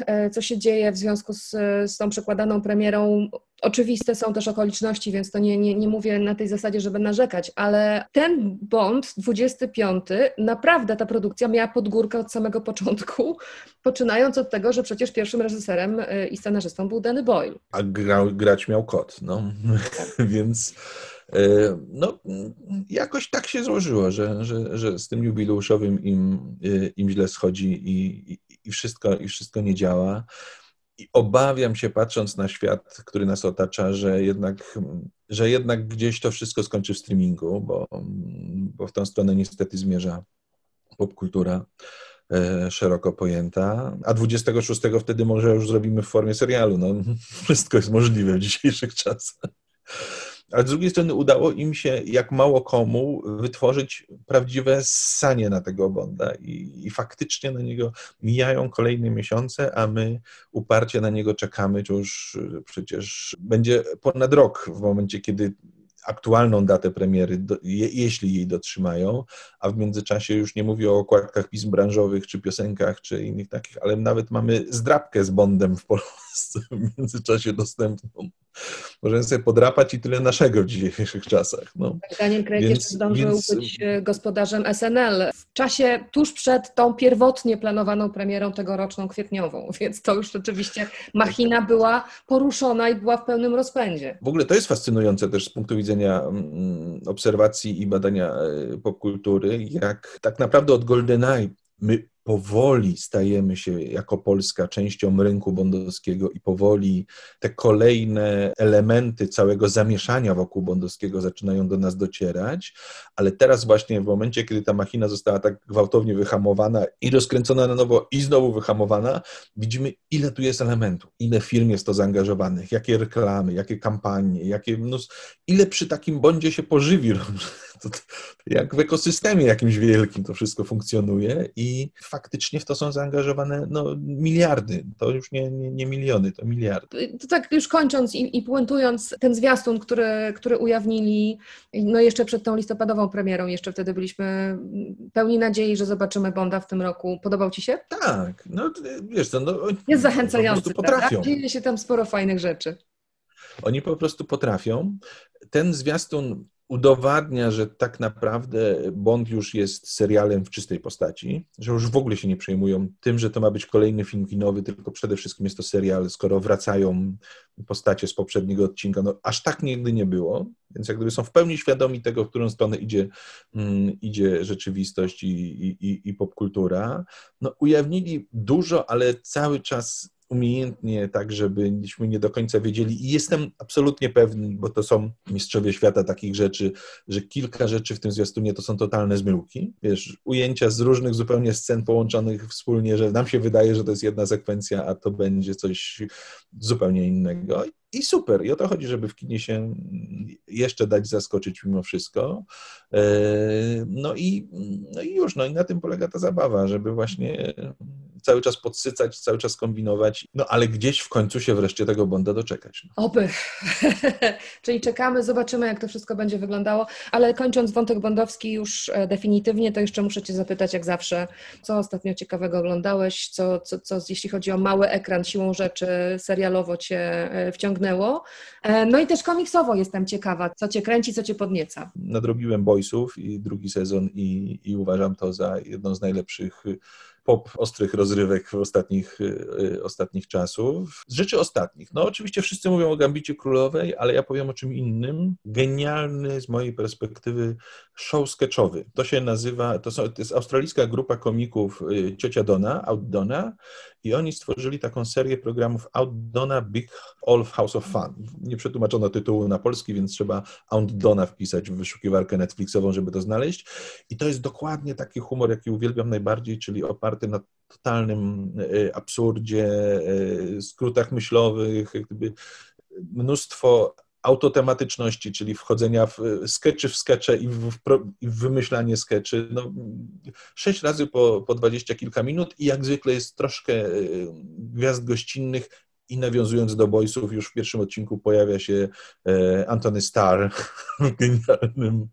e, co się dzieje w związku z, z tą przekładaną premierą, oczywiste są też okoliczności, więc to nie, nie, nie mówię na tej zasadzie, żeby narzekać, ale ten Bond 25, naprawdę ta produkcja miała podgórkę od samego początku, poczynając od tego, że przecież pierwszym reżyserem e, i scenarzystą był Danny Boyle. A grał, grać miał kot, no, tak. więc... E, no, jakoś tak się złożyło, że, że, że z tym jubileuszowym im, e, im źle schodzi i, i, wszystko, i wszystko nie działa. I obawiam się, patrząc na świat, który nas otacza, że jednak, że jednak gdzieś to wszystko skończy w streamingu, bo, bo w tą stronę niestety zmierza popkultura e, szeroko pojęta, a 26 wtedy może już zrobimy w formie serialu. No, wszystko jest możliwe w dzisiejszych czasach ale z drugiej strony udało im się, jak mało komu, wytworzyć prawdziwe sanie na tego Bonda i, i faktycznie na niego mijają kolejne miesiące, a my uparcie na niego czekamy, już przecież będzie ponad rok w momencie, kiedy aktualną datę premiery, do, je, jeśli jej dotrzymają, a w międzyczasie już nie mówię o okładkach pism branżowych, czy piosenkach, czy innych takich, ale nawet mamy zdrabkę z Bondem w Polsce w międzyczasie dostępną. Możemy sobie podrapać i tyle naszego w dzisiejszych czasach. No. Daniel Craig więc, jeszcze zdążył więc... być e, gospodarzem SNL w czasie tuż przed tą pierwotnie planowaną premierą tegoroczną kwietniową, więc to już rzeczywiście machina była poruszona i była w pełnym rozpędzie. W ogóle to jest fascynujące też z punktu widzenia mm, obserwacji i badania e, popkultury, jak tak naprawdę od GoldenEye my powoli stajemy się jako Polska częścią rynku bondowskiego i powoli te kolejne elementy całego zamieszania wokół bondowskiego zaczynają do nas docierać, ale teraz właśnie w momencie, kiedy ta machina została tak gwałtownie wyhamowana i rozkręcona na nowo i znowu wyhamowana, widzimy ile tu jest elementów, ile firm jest to zaangażowanych, jakie reklamy, jakie kampanie, jakie mnóstwo, ile przy takim bondzie się pożywi. To, to, jak w ekosystemie jakimś wielkim to wszystko funkcjonuje i faktycznie w to są zaangażowane no, miliardy. To już nie, nie, nie miliony, to miliardy. To tak już kończąc i, i puentując ten zwiastun, który, który ujawnili no jeszcze przed tą listopadową premierą, jeszcze wtedy byliśmy pełni nadziei, że zobaczymy Bonda w tym roku. Podobał Ci się? Tak, no wiesz co, no, Jest zachęcający, po potrafią. Dzieje się tam sporo fajnych rzeczy. Oni po prostu potrafią. Ten zwiastun udowadnia, że tak naprawdę Bond już jest serialem w czystej postaci, że już w ogóle się nie przejmują tym, że to ma być kolejny film kinowy, tylko przede wszystkim jest to serial, skoro wracają postacie z poprzedniego odcinka. No, aż tak nigdy nie było, więc jak gdyby są w pełni świadomi tego, w którą stronę idzie, um, idzie rzeczywistość i, i, i popkultura. No, ujawnili dużo, ale cały czas umiejętnie, tak żebyśmy nie do końca wiedzieli. I jestem absolutnie pewny, bo to są mistrzowie świata takich rzeczy, że kilka rzeczy w tym zwiastunie to są totalne zmyłki. Wiesz, ujęcia z różnych zupełnie scen połączonych wspólnie, że nam się wydaje, że to jest jedna sekwencja, a to będzie coś zupełnie innego. I super. I o to chodzi, żeby w kinie się jeszcze dać zaskoczyć mimo wszystko. E, no i, no i już, no i na tym polega ta zabawa, żeby właśnie cały czas podsycać, cały czas kombinować, no ale gdzieś w końcu się wreszcie tego Bonda doczekać. No. Oby. Czyli czekamy, zobaczymy, jak to wszystko będzie wyglądało, ale kończąc wątek bondowski już e, definitywnie, to jeszcze muszę Cię zapytać, jak zawsze, co ostatnio ciekawego oglądałeś, co, co, co jeśli chodzi o mały ekran, siłą rzeczy serialowo Cię e, wciągnęło, e, no i też komiksowo jestem ciekawa, co Cię kręci, co Cię podnieca. Nadrobiłem Boysów i drugi sezon i, i uważam to za jedną z najlepszych pop ostrych rozrywek w ostatnich, y, y, ostatnich czasów. Z rzeczy ostatnich, no oczywiście wszyscy mówią o Gambicie Królowej, ale ja powiem o czym innym. Genialny z mojej perspektywy show sketchowy. To się nazywa, to, są, to jest australijska grupa komików y, Ciocia Dona, Outdona i oni stworzyli taką serię programów Outdona Big All House of Fun. Nie przetłumaczono tytułu na polski, więc trzeba Outdona wpisać w wyszukiwarkę Netflixową, żeby to znaleźć. I to jest dokładnie taki humor, jaki uwielbiam najbardziej, czyli oparty na totalnym e, absurdzie, e, skrótach myślowych, jakby mnóstwo autotematyczności, czyli wchodzenia w skeczy w skecze i w, i w wymyślanie skeczy. No, sześć razy po, po dwadzieścia kilka minut i jak zwykle jest troszkę e, gwiazd gościnnych i nawiązując do Boysów, już w pierwszym odcinku pojawia się Antony Starr w genialnym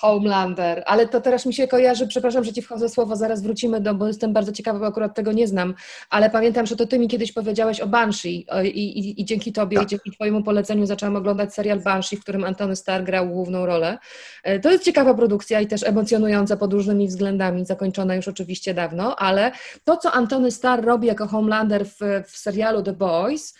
Homelander, ale to teraz mi się kojarzy, przepraszam, że ci wchodzę słowo, zaraz wrócimy do, bo jestem bardzo ciekawa, bo akurat tego nie znam, ale pamiętam, że to ty mi kiedyś powiedziałeś o Banshee i, i, i dzięki tobie tak. i dzięki twojemu poleceniu zaczęłam oglądać serial Banshee, w którym Antony Starr grał główną rolę. E, to jest ciekawa produkcja i też emocjonująca pod różnymi względami, zakończona już oczywiście dawno, ale to, co Antony Starr robi jako Homelander w, w serialu The Boys,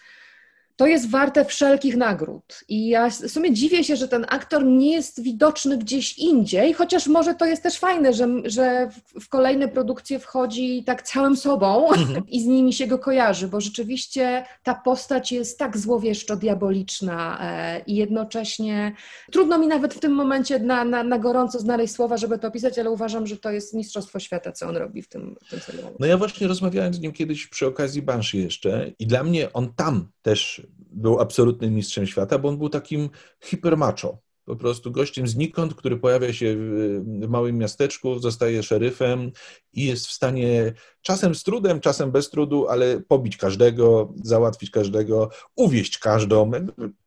to jest warte wszelkich nagród. I ja w sumie dziwię się, że ten aktor nie jest widoczny gdzieś indziej, chociaż może to jest też fajne, że, że w kolejne produkcje wchodzi tak całym sobą mhm. i z nimi się go kojarzy, bo rzeczywiście ta postać jest tak złowieszczo diaboliczna e, i jednocześnie trudno mi nawet w tym momencie na, na, na gorąco znaleźć słowa, żeby to opisać, ale uważam, że to jest mistrzostwo świata, co on robi w tym, w tym serialu. No ja właśnie rozmawiałem z nim kiedyś przy okazji Banshee jeszcze i dla mnie on tam też był absolutnym mistrzem świata, bo on był takim hipermacho. Po prostu gościem znikąd, który pojawia się w małym miasteczku, zostaje szeryfem i jest w stanie czasem z trudem, czasem bez trudu, ale pobić każdego, załatwić każdego, uwieść każdą.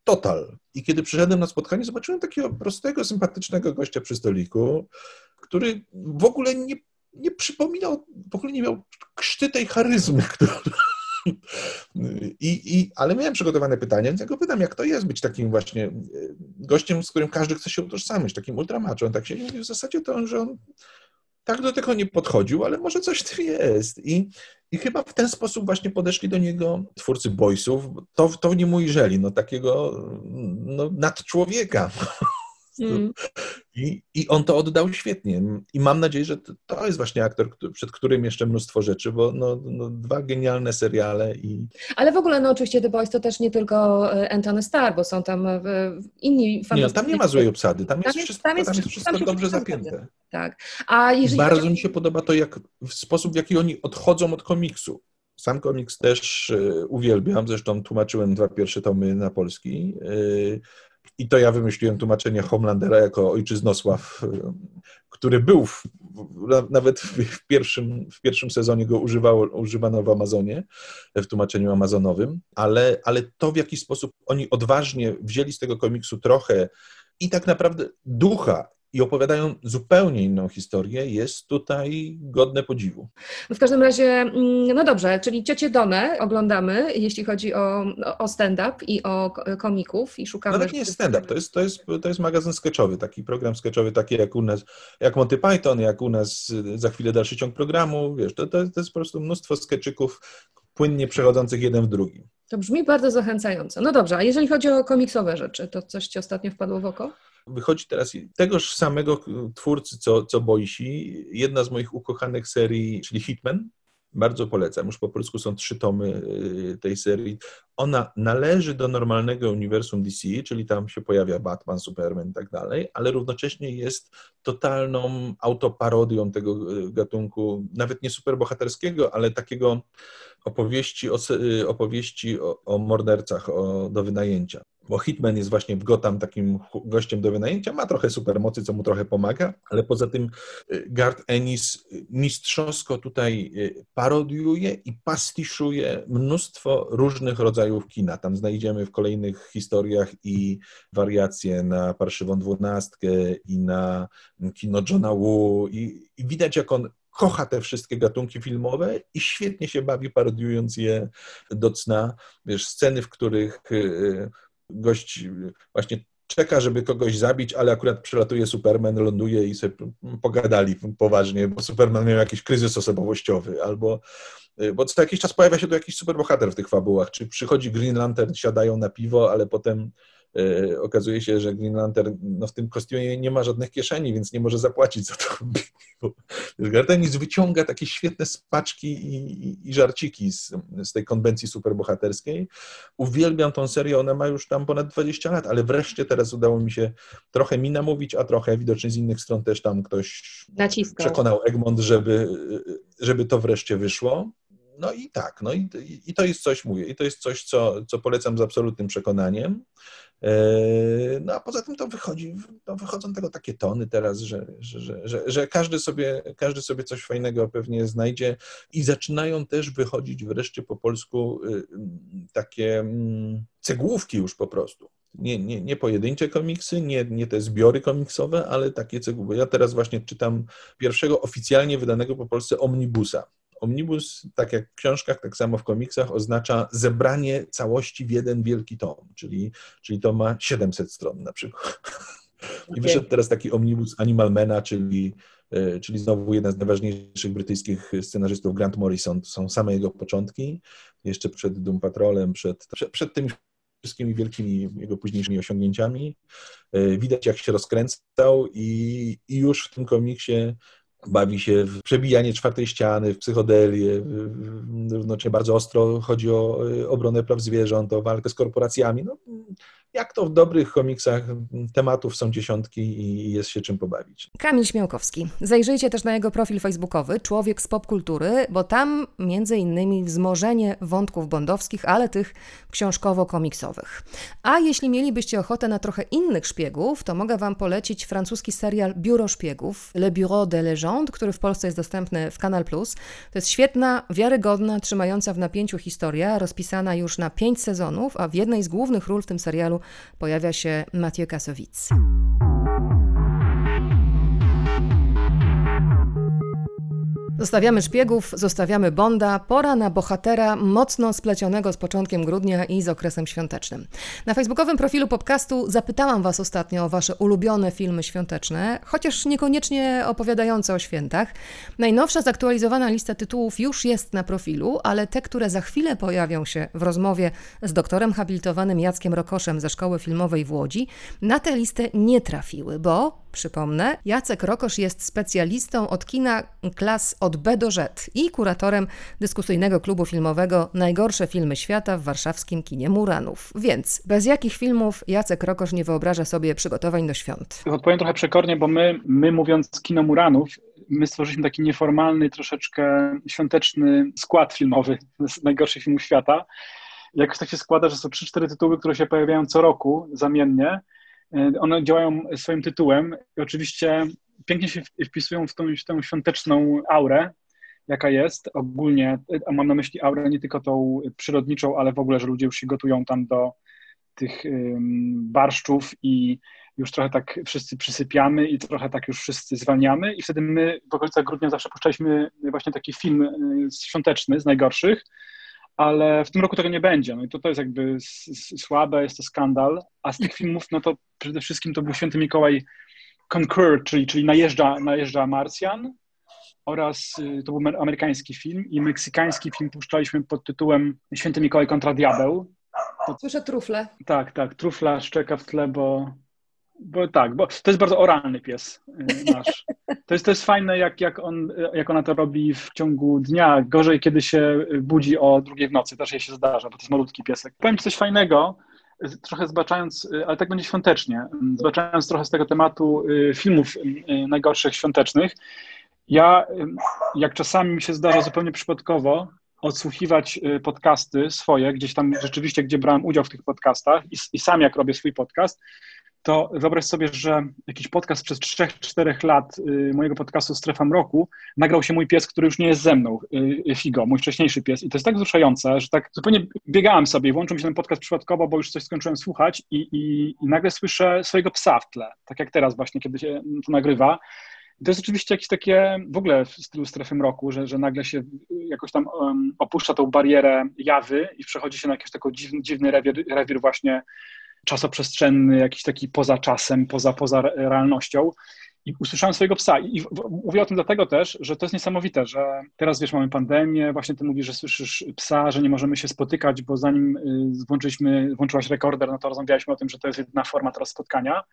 Total. I kiedy przyszedłem na spotkanie, zobaczyłem takiego prostego, sympatycznego gościa przy stoliku, który w ogóle nie, nie przypominał, w ogóle nie miał krzty tej charyzmy, która i, i, ale miałem przygotowane pytanie, więc ja go pytam, jak to jest być takim właśnie e, gościem, z którym każdy chce się utożsamić, takim ultramaczem. Tak się mówi, w zasadzie to że on tak do tego nie podchodził, ale może coś w tym jest. I, I chyba w ten sposób właśnie podeszli do niego twórcy Boysów. To, to w nim ujrzeli, no takiego no, nadczłowieka. Mm. I, I on to oddał świetnie. I mam nadzieję, że to, to jest właśnie aktor, przed którym jeszcze mnóstwo rzeczy, bo no, no, dwa genialne seriale i... Ale w ogóle, no oczywiście The Boys to też nie tylko e, Anthony Starr, bo są tam e, inni fantastyczni... Nie, tam nie ma złej obsady, tam, tam jest, wszystko, tam jest, tam jest wszystko tam dobrze zapięte. Tak. A jeżeli Bardzo mi się podoba to, jak w sposób, w jaki oni odchodzą od komiksu. Sam komiks też e, uwielbiam, zresztą tłumaczyłem dwa pierwsze tomy na polski. I to ja wymyśliłem tłumaczenie Homelandera jako ojczyznosław, który był w, nawet w pierwszym, w pierwszym sezonie go używało, używano w Amazonie, w tłumaczeniu amazonowym, ale, ale to w jaki sposób oni odważnie wzięli z tego komiksu trochę i tak naprawdę ducha i opowiadają zupełnie inną historię, jest tutaj godne podziwu. W każdym razie, mm, no dobrze, czyli Ciocię Donę oglądamy, jeśli chodzi o, o stand-up i o komików i szukamy... No to nie jest stand-up, to jest, to, jest, to jest magazyn sketchowy, taki program sketchowy, taki jak u nas, jak Monty Python, jak u nas za chwilę dalszy ciąg programu, wiesz, to, to, to jest po prostu mnóstwo skeczyków płynnie przechodzących jeden w drugi. To brzmi bardzo zachęcająco. No dobrze, a jeżeli chodzi o komiksowe rzeczy, to coś Ci ostatnio wpadło w oko? Wychodzi teraz tegoż samego twórcy, co, co Boisi, jedna z moich ukochanych serii, czyli Hitman. Bardzo polecam, już po polsku są trzy tomy y, tej serii. Ona należy do normalnego uniwersum DC, czyli tam się pojawia Batman, Superman i tak dalej, ale równocześnie jest totalną autoparodią tego y, gatunku, nawet nie superbohaterskiego, ale takiego opowieści o, y, opowieści o, o mordercach o, do wynajęcia bo Hitman jest właśnie w Gotham takim gościem do wynajęcia, ma trochę supermocy, co mu trochę pomaga, ale poza tym y, Garth Ennis mistrzowsko tutaj y, parodiuje i pastiszuje mnóstwo różnych rodzajów kina. Tam znajdziemy w kolejnych historiach i wariacje na Parszywą Dwunastkę i na kino Johna Woo i, i widać, jak on kocha te wszystkie gatunki filmowe i świetnie się bawi parodiując je do cna. Wiesz, sceny, w których y, gość właśnie czeka, żeby kogoś zabić, ale akurat przelatuje Superman, ląduje i sobie pogadali poważnie, bo Superman miał jakiś kryzys osobowościowy, albo y, bo co jakiś czas pojawia się tu jakiś superbohater w tych fabułach, czy przychodzi Green Lantern, siadają na piwo, ale potem okazuje się, że Green Lantern no, w tym kostiumie nie ma żadnych kieszeni, więc nie może zapłacić za to. Gardenis wyciąga takie świetne spaczki i, i, i żarciki z, z, tej konwencji superbohaterskiej. Uwielbiam tą serię, ona ma już tam ponad 20 lat, ale wreszcie teraz udało mi się trochę mi namówić, a trochę widocznie z innych stron też tam ktoś Naciskał. przekonał Egmont, żeby, żeby to wreszcie wyszło. No i tak, no i, i to jest coś, mówię, i to jest coś, co, co polecam z absolutnym przekonaniem. E, no a poza tym to wychodzi, to wychodzą tego takie tony teraz, że, że, że, że, każdy, sobie, każdy sobie coś fajnego pewnie znajdzie i zaczynają też wychodzić wreszcie po polsku y, takie mm, cegłówki już po prostu. Nie, nie, nie pojedyncze komiksy, nie, nie te zbiory komiksowe, ale takie cegłówki. Ja teraz właśnie czytam pierwszego oficjalnie wydanego po Polsce omnibusa Omnibus, tak jak w książkach, tak samo w komiksach, oznacza zebranie całości w jeden wielki tom, czyli, czyli to ma 700 stron na przykład. I wyszedł teraz taki omnibus Animalmana, czyli, e, czyli znowu jeden z najważniejszych brytyjskich scenarzystów, Grant Morrison. To są same jego początki, jeszcze przed Doom Patrolem, przed, przed, przed tymi wszystkimi wielkimi jego późniejszymi osiągnięciami. E, widać, jak się rozkręcał i, i już w tym komiksie bawi się w przebijanie czwartej ściany, w psychodelię, równocześnie bardzo ostro chodzi o y, obronę praw zwierząt, o walkę z korporacjami. No, jak to w dobrych komiksach, tematów są dziesiątki i jest się czym pobawić. Kamil Śmiałkowski. Zajrzyjcie też na jego profil facebookowy Człowiek z popkultury, bo tam między innymi wzmożenie wątków bondowskich, ale tych książkowo-komiksowych. A jeśli mielibyście ochotę na trochę innych szpiegów, to mogę Wam polecić francuski serial Biuro Szpiegów, Le Bureau de Légende, który w Polsce jest dostępny w Kanal Plus. To jest świetna, wiarygodna, trzymająca w napięciu historia, rozpisana już na pięć sezonów, a w jednej z głównych ról w tym serialu pojawia się Mathieu Kasowic. Zostawiamy szpiegów, zostawiamy Bonda. Pora na bohatera mocno splecionego z początkiem grudnia i z okresem świątecznym. Na facebookowym profilu podcastu zapytałam Was ostatnio o Wasze ulubione filmy świąteczne, chociaż niekoniecznie opowiadające o świętach. Najnowsza zaktualizowana lista tytułów już jest na profilu, ale te, które za chwilę pojawią się w rozmowie z doktorem habilitowanym Jackiem Rokoszem ze Szkoły Filmowej w Łodzi, na tę listę nie trafiły, bo przypomnę. Jacek Rokosz jest specjalistą od kina klas od B do Z i kuratorem dyskusyjnego klubu filmowego Najgorsze filmy świata w warszawskim kinie Muranów. Więc bez jakich filmów Jacek Rokosz nie wyobraża sobie przygotowań do świąt? Odpowiem trochę przekornie, bo my, my mówiąc kino Muranów, my stworzyliśmy taki nieformalny, troszeczkę świąteczny skład filmowy z najgorszych filmów świata. Jakoś tak się składa, że są 3-4 tytuły, które się pojawiają co roku zamiennie. E, one działają swoim tytułem i oczywiście pięknie się wpisują w tą, w tą świąteczną aurę, jaka jest. Ogólnie, a mam na myśli aurę nie tylko tą przyrodniczą, ale w ogóle, że ludzie już się gotują tam do tych barszczów i już trochę tak wszyscy przysypiamy i trochę tak już wszyscy zwalniamy. I wtedy my w okolicach grudnia zawsze puszczaliśmy właśnie taki film y, świąteczny z najgorszych, ale w tym roku tego nie będzie. No i to, to jest jakby słabe, jest to skandal, a z tych filmów, no to przede wszystkim to był Święty Mikołaj Concur, czyli, czyli najeżdża, najeżdża Marsjan oraz y, to był amerykański film i meksykański film puszczaliśmy pod tytułem Święty Mikołaj kontra Diabeł. Słyszę trufle. Tak, tak, trufla szczeka w tle, bo bo tak, bo to jest bardzo oralny pies y, nasz. To jest, to jest fajne, jak, jak, on, jak ona to robi w ciągu dnia. Gorzej, kiedy się budzi o drugiej w nocy. Też jej się zdarza, bo to jest malutki piesek. Powiem ci coś fajnego, trochę zbaczając, y, ale tak będzie świątecznie, zbaczając trochę z tego tematu y, filmów najgorszych świątecznych. Ja, jak czasami mi się zdarza zupełnie przypadkowo, odsłuchiwać podcasty swoje, gdzieś tam rzeczywiście, gdzie brałem udział w tych podcastach i, i sam jak robię swój podcast, to wyobraź sobie, że jakiś podcast przez 3-4 lat y, mojego podcastu Strefa Mroku nagrał się mój pies, który już nie jest ze mną, y, Figo, mój wcześniejszy pies. I to jest tak wzruszające, że tak zupełnie biegałem sobie włączył mi się ten podcast przypadkowo, bo już coś skończyłem słuchać i, i, i nagle słyszę swojego psa w tle, tak jak teraz właśnie, kiedy się to nagrywa. To jest oczywiście jakieś takie w ogóle w stylu strefy mroku, że, że nagle się jakoś tam um, opuszcza tą barierę jawy i przechodzi się na jakiś taki dziwny, dziwny rewir, rewir właśnie czasoprzestrzenny, jakiś taki poza czasem, poza, poza realnością. I usłyszałem swojego psa. I mówię o tym dlatego też, że to jest niesamowite, że teraz wiesz, mamy pandemię, właśnie ty mówisz, że słyszysz psa, że nie możemy się spotykać, bo zanim y, włączyliśmy, włączyłaś rekorder, no to rozmawialiśmy o tym, że to jest jedna forma teraz spotkania.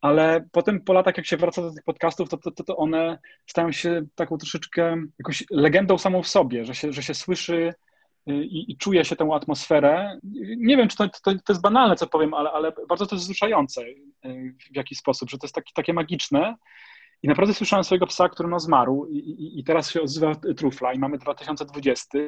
Ale potem po latach, jak się wraca do tych podcastów, to, to, to one stają się taką troszeczkę jakąś legendą samą w sobie, że się, że się słyszy i, i czuje się tę atmosferę. Nie wiem, czy to, to, to, jest banalne, co powiem, ale, ale bardzo to jest wzruszające y, w jakiś sposób, że to jest taki, takie magiczne. I naprawdę słyszałem swojego psa, który no zmarł i, i, i teraz się odzywa trufla i mamy 2020.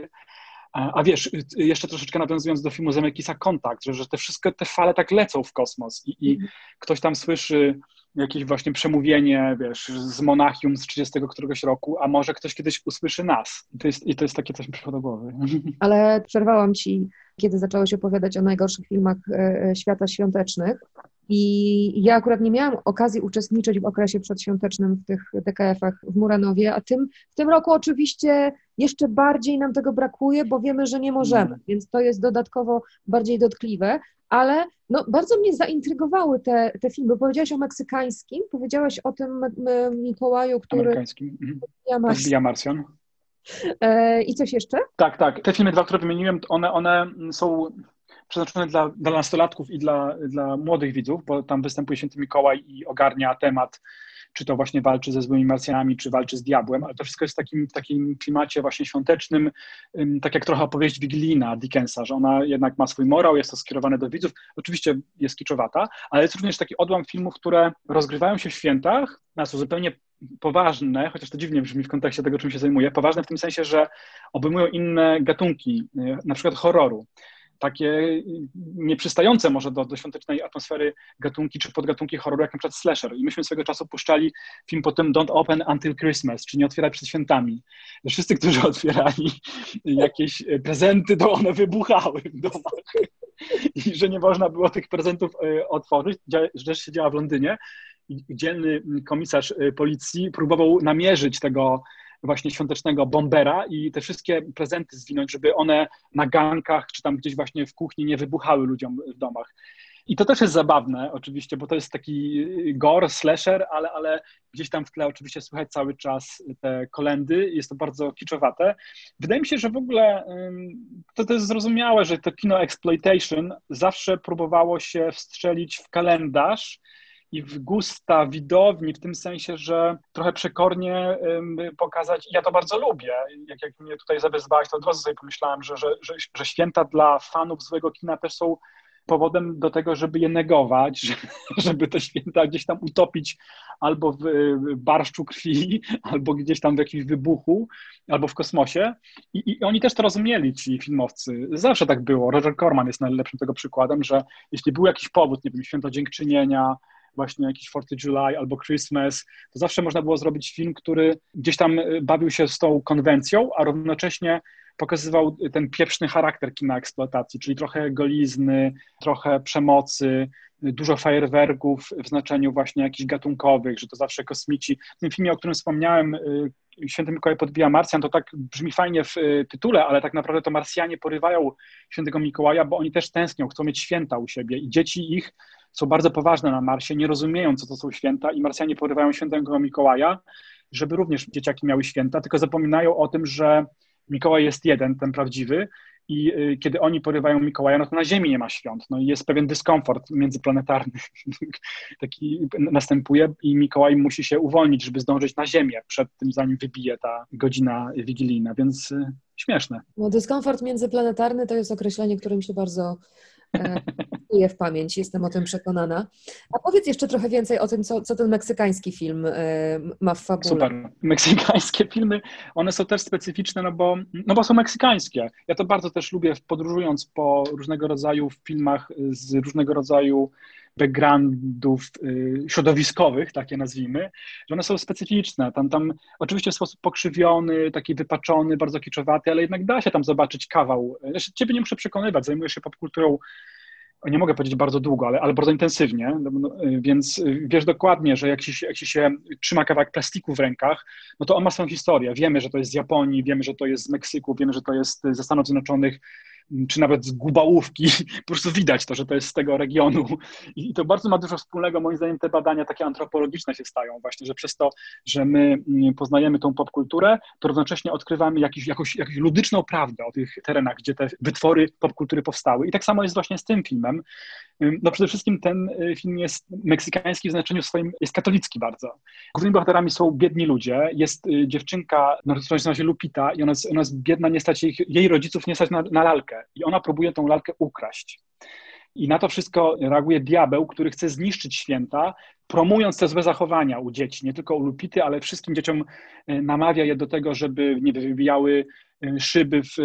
A wiesz, y, jeszcze troszeczkę nawiązując do filmu Zemekisa Kontakt, że, że te wszystkie te fale tak lecą w kosmos i, i mhm. ktoś tam słyszy jakieś właśnie przemówienie, wiesz, z Monachium z 30 któregoś roku, a może ktoś kiedyś usłyszy nas. I to jest, i to jest takie coś mi do głowy. Ale przerwałam ci, kiedy zacząłeś opowiadać o najgorszych filmach e, e, świata świątecznych. I ja akurat nie miałam okazji uczestniczyć w okresie przedświątecznym w tych DKF-ach w Muranowie, a tym, w tym roku oczywiście jeszcze bardziej nam tego brakuje, bo wiemy, że nie możemy, mm. więc to jest dodatkowo bardziej dotkliwe, ale no, bardzo mnie zaintrygowały te, te filmy. Powiedziałaś o meksykańskim, powiedziałaś o tym Mikołaju, który... Amerykańskim. Mhm. Zbija Marsjan. E, I coś jeszcze? Tak, tak. Te filmy dwa, które wymieniłem, one, one są przeznaczone dla, dla nastolatków i dla, dla młodych widzów, bo tam występuje święty Mikołaj i ogarnia temat czy to właśnie walczy ze złymi Marsjanami, czy walczy z diabłem, ale to wszystko jest w takim, w takim klimacie właśnie świątecznym, tak jak trochę opowieść wigilijna Dickensa, że ona jednak ma swój morał, jest to skierowane do widzów, oczywiście jest kiczowata, ale jest również taki odłam filmów, które rozgrywają się w świętach, a są zupełnie poważne, chociaż to dziwnie brzmi w kontekście tego, czym się zajmuję, poważne w tym sensie, że obejmują inne gatunki, y, na przykład horroru takie nieprzystające może do, do świątecznej atmosfery gatunki czy podgatunki horroru, jak na przykład slasher. I myśmy swego czasu puszczali film po tym Don't Open Until Christmas, czyli nie otwieraj przed świętami. Wszyscy, którzy otwierali jakieś prezenty, to one wybuchały w domach. I że nie można było tych prezentów e, otworzyć. Rzecz się działa w Londynie. Dzielny komisarz e, policji próbował namierzyć tego właśnie świątecznego bombera i te wszystkie prezenty zwinąć, żeby one na gankach czy tam gdzieś właśnie w kuchni nie wybuchały ludziom w domach. I to też jest zabawne oczywiście, bo to jest taki gore, slasher, ale, ale gdzieś tam w tle oczywiście słychać cały czas te kolendy, jest to bardzo kiczowate. Wydaje mi się, że w ogóle to, to jest zrozumiałe, że to kino exploitation zawsze próbowało się wstrzelić w kalendarz i w gusta widowni, w tym sensie, że trochę przekornie pokazać, ja to bardzo lubię, jak, jak mnie tutaj zawezwałaś, to od razu sobie pomyślałem, że, że, że, że święta dla fanów złego kina też są powodem do tego, żeby je negować, żeby te święta gdzieś tam utopić albo w barszczu krwi, albo gdzieś tam w jakimś wybuchu, albo w kosmosie. I, I, oni też to rozumieli, ci filmowcy. Zawsze tak było. Roger Corman jest najlepszym tego przykładem, że jeśli był jakiś powód, nie wiem, święto dziękczynienia, właśnie jakiś 4 July albo Christmas, to zawsze można było zrobić film, który gdzieś tam bawił się z tą konwencją, a równocześnie pokazywał ten pieprzny charakter kina eksploatacji, czyli trochę golizny, trochę przemocy, dużo fajerwerków w znaczeniu właśnie jakichś gatunkowych, że to zawsze kosmici. W tym filmie, o którym wspomniałem, Święty Mikołaj podbija Marsjan, to tak brzmi fajnie w tytule, ale tak naprawdę to Marsjanie porywają Świętego Mikołaja, bo oni też tęsknią, chcą mieć święta u siebie i dzieci ich są bardzo poważne na Marsie, nie rozumieją, co to są święta i Marsjanie porywają Świętego Mikołaja, żeby również dzieciaki miały święta, tylko zapominają o tym, że Mikołaj jest jeden, ten prawdziwy, i y, kiedy oni porywają Mikołaja, no to na Ziemi nie ma świąt. No i jest pewien dyskomfort międzyplanetarny, taki następuje i Mikołaj musi się uwolnić, żeby zdążyć na Ziemię przed tym, zanim wybije ta godzina wigilijna, więc y, śmieszne. No dyskomfort międzyplanetarny to jest określenie, które mi się bardzo e, w pamięć, jestem o tym przekonana. A powiedz jeszcze trochę więcej o tym, co, co ten meksykański film e, ma w fabule. Super. Meksykańskie filmy, one są też specyficzne, no bo, no bo są meksykańskie. Ja to bardzo też lubię, podróżując po różnego rodzaju filmach z różnego rodzaju backgroundów y, środowiskowych, takie nazwijmy, że one są specyficzne. Tam, tam oczywiście w sposób pokrzywiony, taki wypaczony, bardzo kiczowaty, ale jednak da się tam zobaczyć kawał. Znaczy, ciebie nie muszę przekonywać, zajmuję się popkulturą nie mogę powiedzieć bardzo długo, ale, ale bardzo intensywnie, no, no, więc wiesz dokładnie, że jak ci, jak się trzyma kawałek plastiku w rękach, no to on ma swoją historię. Wiemy, że to jest z Japonii, wiemy, że to jest z Meksyku, wiemy, że to jest ze Stanów Zjednoczonych, czy nawet z Gubałówki, po prostu widać to, że to jest z tego regionu i to bardzo ma dużo wspólnego, moim zdaniem te badania takie antropologiczne się stają właśnie, że przez to, że my mm, poznajemy tą popkulturę, to równocześnie odkrywamy jakiś, jakąś, jakąś ludyczną prawdę o tych terenach, gdzie te wytwory popkultury powstały i tak samo jest właśnie z tym filmem. No przede wszystkim ten y, film jest meksykański w znaczeniu swoim, jest katolicki bardzo. Głównymi bohaterami są biedni ludzie, jest y, dziewczynka, która nazywa się Lupita i ona jest, ona jest biedna, nie stać jej, jej rodziców nie stać na, na lalkę, i ona próbuje tą lalkę ukraść. I na to wszystko reaguje diabeł, który chce zniszczyć święta, promując te złe zachowania u dzieci, nie tylko u Lupity, ale wszystkim dzieciom e, namawia je do tego, żeby nie wybijały szyby w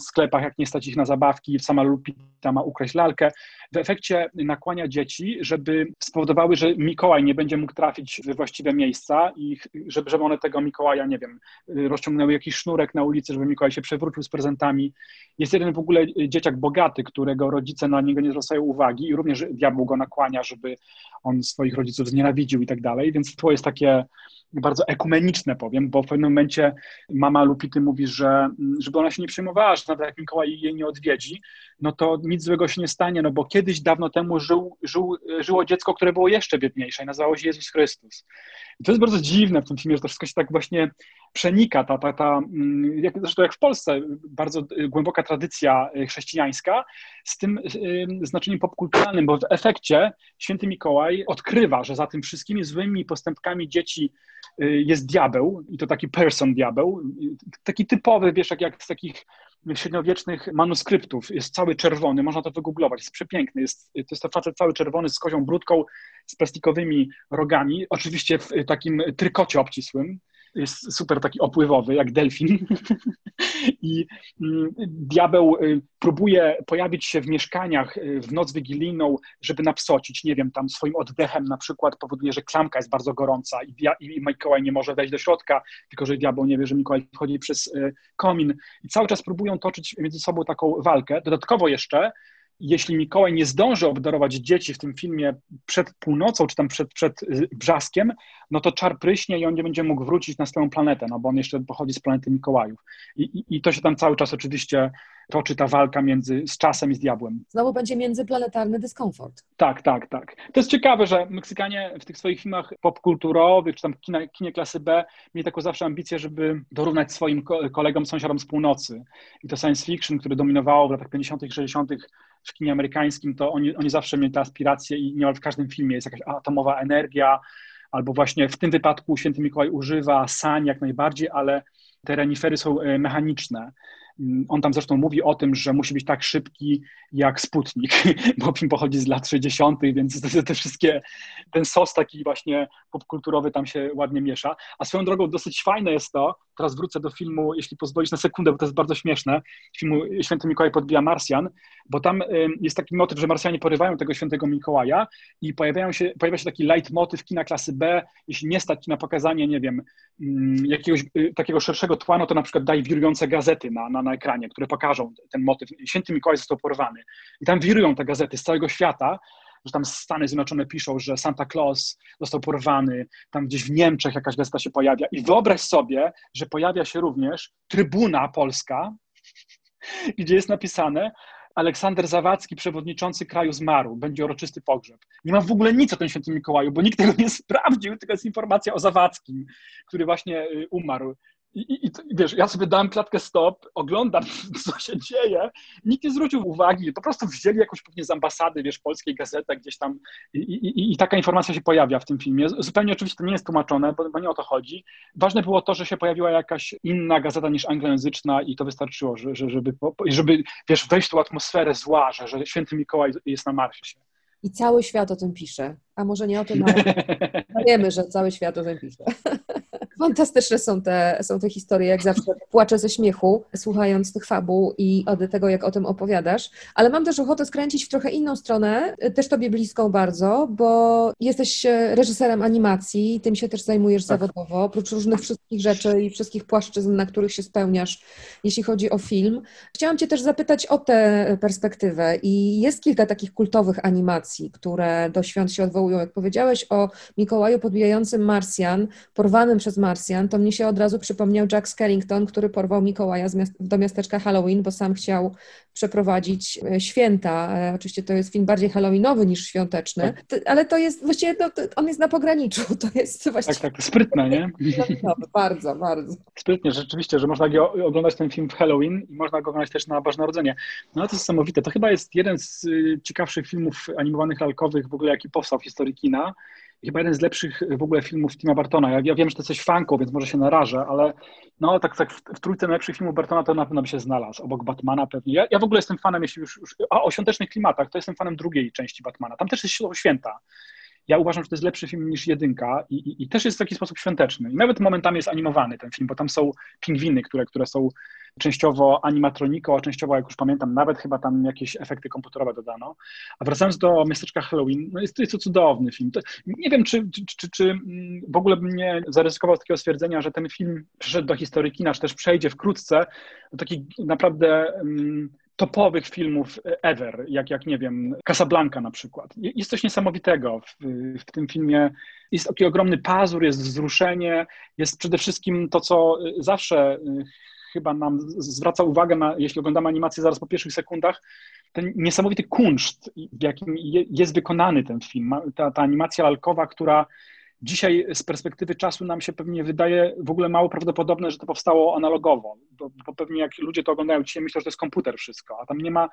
sklepach, jak nie stać ich na zabawki, sama Lupita ma ukraść lalkę. W efekcie nakłania dzieci, żeby spowodowały, że Mikołaj nie będzie mógł trafić we właściwe miejsca i żeby, żeby one tego Mikołaja, nie wiem, rozciągnęły jakiś sznurek na ulicy, żeby Mikołaj się przewrócił z prezentami. Jest jeden w ogóle dzieciak bogaty, którego rodzice na niego nie zwracają uwagi i również diabeł go nakłania, żeby on swoich rodziców znienawidził i tak dalej, więc to jest takie bardzo ekumeniczne powiem, bo w pewnym momencie mama Lupity mówi, że żeby ona się nie przejmowała, że nawet jak Mikołaj jej nie odwiedzi, no to nic złego się nie stanie, no bo kiedyś dawno temu żył, żył, żyło dziecko, które było jeszcze biedniejsze i nazywało się Jezus Chrystus. I to jest bardzo dziwne w tym filmie, że to wszystko się tak właśnie przenika, ta, ta, ta mm, jak, zresztą jak w Polsce, bardzo głęboka tradycja chrześcijańska z tym znaczeniem popkulturalnym, bo w efekcie święty Mikołaj odkrywa, że za tym wszystkimi złymi postępkami dzieci y, jest diabeł i to taki person diabeł, taki typowy, wiesz, jak, jak z takich średniowiecznych manuskryptów, jest cały czerwony, można to wygooglować, jest przepiękny, jest, to jest to facet cały czerwony z kozią brudką, z plastikowymi rogami, oczywiście w takim trykocie obcisłym, jest super taki opływowy, jak delfin. I mm, diabeł y, próbuje pojawić się w mieszkaniach y, w noc wigilijną, żeby napsocić, nie wiem, tam swoim oddechem na przykład powoduje, że klamka jest bardzo gorąca i, i Mikołaj nie może wejść do środka, tylko że diabeł nie wie, że Mikołaj wchodzi przez y, komin. I cały czas próbują toczyć między sobą taką walkę. Dodatkowo jeszcze jeśli Mikołaj nie zdąży obdarować dzieci w tym filmie przed północą, czy tam przed, przed y, brzaskiem, no to czar pryśnie i on nie będzie mógł wrócić na swoją planetę, no bo on jeszcze pochodzi z planety Mikołajów. I, i, i to się tam cały czas oczywiście toczy ta walka między, z czasem i z diabłem. Znowu będzie międzyplanetarny dyskomfort. Tak, tak, tak. To jest ciekawe, że Meksykanie w tych swoich filmach popkulturowych, czy tam kinie, kinie klasy B, mieli taką zawsze ambicję, żeby dorównać swoim kolegom, sąsiadom z północy. I to science fiction, które dominowało w latach 50., 60., w kinie amerykańskim, to oni, oni zawsze mieli te aspiracje i niemal w każdym filmie jest jakaś atomowa energia, albo właśnie w tym wypadku Święty Mikołaj używa sań jak najbardziej, ale te renifery są e, mechaniczne. Mm, on tam zresztą mówi o tym, że musi być tak szybki jak Sputnik, bo film pochodzi z lat 60., więc te, te wszystkie, ten sos taki właśnie popkulturowy tam się ładnie miesza. A swoją drogą dosyć fajne jest to, teraz wrócę do filmu, jeśli pozwolisz na sekundę, bo to jest bardzo śmieszne, filmu Święty Mikołaj podbija Marsjan, bo tam jest taki motyw, że Marsjanie porywają tego Świętego Mikołaja i pojawiają się, pojawia się taki leitmotyw kina klasy B, jeśli nie stać na pokazanie, nie wiem, mm, jakiegoś y, takiego szerszego tła, no to na przykład daj wirujące gazety na, na, na ekranie, które pokażą ten motyw. Święty Mikołaj został porwany. I tam wirują te gazety z całego świata, że tam Stany Zjednoczone piszą, że Santa Claus został porwany, tam gdzieś w Niemczech jakaś gazeta się pojawia. I wyobraź sobie, że pojawia się również Trybuna Polska, gdzie jest napisane, Aleksander Zawadzki, przewodniczący kraju zmarł, będzie uroczysty pogrzeb. Nie ma w ogóle nic o tym świętym Mikołaju, bo nikt tego nie sprawdził, tylko jest informacja o Zawadzkim, który właśnie y, umarł. I, i, I, wiesz, ja sobie dałem klatkę stop, oglądam, co się dzieje, nikt nie zwrócił uwagi, po prostu wzięli jakąś pewnie z ambasady, wiesz, polskiej gazetę gdzieś tam i, i, taka informacja się pojawia w tym filmie. Zupełnie oczywiście to nie jest tłumaczone, bo, bo, nie o to chodzi. Ważne było to, że się pojawiła jakaś inna gazeta niż anglojęzyczna i to wystarczyło, że, że, żeby, żeby, wiesz, wejść w tą atmosferę zła, że, że święty Mikołaj jest na Marsie. I cały świat o tym pisze. A może nie o tym, ale wiemy, że cały świat o tym pisze. Fantastyczne są te, są te historie, jak zawsze płaczę ze śmiechu, słuchając tych fabuł i od tego, jak o tym opowiadasz. Ale mam też ochotę skręcić w trochę inną stronę, też tobie bliską bardzo, bo jesteś reżyserem animacji, tym się też zajmujesz tak. zawodowo, oprócz różnych wszystkich rzeczy i wszystkich płaszczyzn, na których się spełniasz, jeśli chodzi o film. Chciałam cię też zapytać o tę perspektywę i jest kilka takich kultowych animacji, które do świąt się odwołują. Jak powiedziałeś o Mikołaju podbijającym Marsjan, porwanym przez Marsjan, to mnie się od razu przypomniał Jack Skellington, który porwał Mikołaja miast do miasteczka Halloween, bo sam chciał przeprowadzić e, święta. E, oczywiście to jest film bardziej halloweenowy niż świąteczny, tak. ale to jest właściwie, no, on jest na pograniczu, to jest właściwie... Tak, tak, sprytne, nie? bardzo, bardzo. Sprytnie, rzeczywiście, że można oglądać ten film w Halloween i można go oglądać też na Boże Narodzenie. No to jest niesamowite. To chyba jest jeden z y, ciekawszych filmów animowanych lalkowych w ogóle, jaki powstał w historii kina chyba jeden z lepszych w ogóle filmów Tima Bartona. Ja, ja wiem, że to coś fanką, więc może się narażę, ale no tak, tak w, w trójce najlepszych filmów Bartona to na pewno by się znalazł, obok Batmana pewnie. Ja, ja w ogóle jestem fanem, jeśli już, już a o świątecznych klimatach, to jestem fanem drugiej części Batmana. Tam też jest święta. Ja uważam, że to jest lepszy film niż jedynka i, i, i też jest w taki sposób świąteczny. I nawet momentami jest animowany ten film, bo tam są pingwiny, które, które są częściowo animatroniką, a częściowo, jak już pamiętam, nawet chyba tam jakieś efekty komputerowe dodano. A wracając do miasteczka Halloween, no jest, jest to cudowny film. To, nie wiem, czy, czy, czy, czy, mm, w ogóle bym nie zaryzykował takiego stwierdzenia, że ten film przyszedł do historii kina, czy też przejdzie wkrótce do takich naprawdę um, topowych filmów ever, jak, jak nie wiem, Casablanca na przykład. Jest coś niesamowitego w, w tym filmie. Jest taki ogromny pazur, jest wzruszenie, jest przede wszystkim to, co zawsze chyba nam zwraca uwagę, na, jeśli oglądamy animację zaraz po pierwszych sekundach, ten niesamowity kunszt, w jakim jest wykonany ten film. Ta, ta animacja lalkowa, która dzisiaj z perspektywy czasu nam się pewnie wydaje w ogóle mało prawdopodobne, że to powstało analogowo, bo, bo pewnie jak ludzie to oglądają dzisiaj myślą, że to jest komputer wszystko, a tam nie ma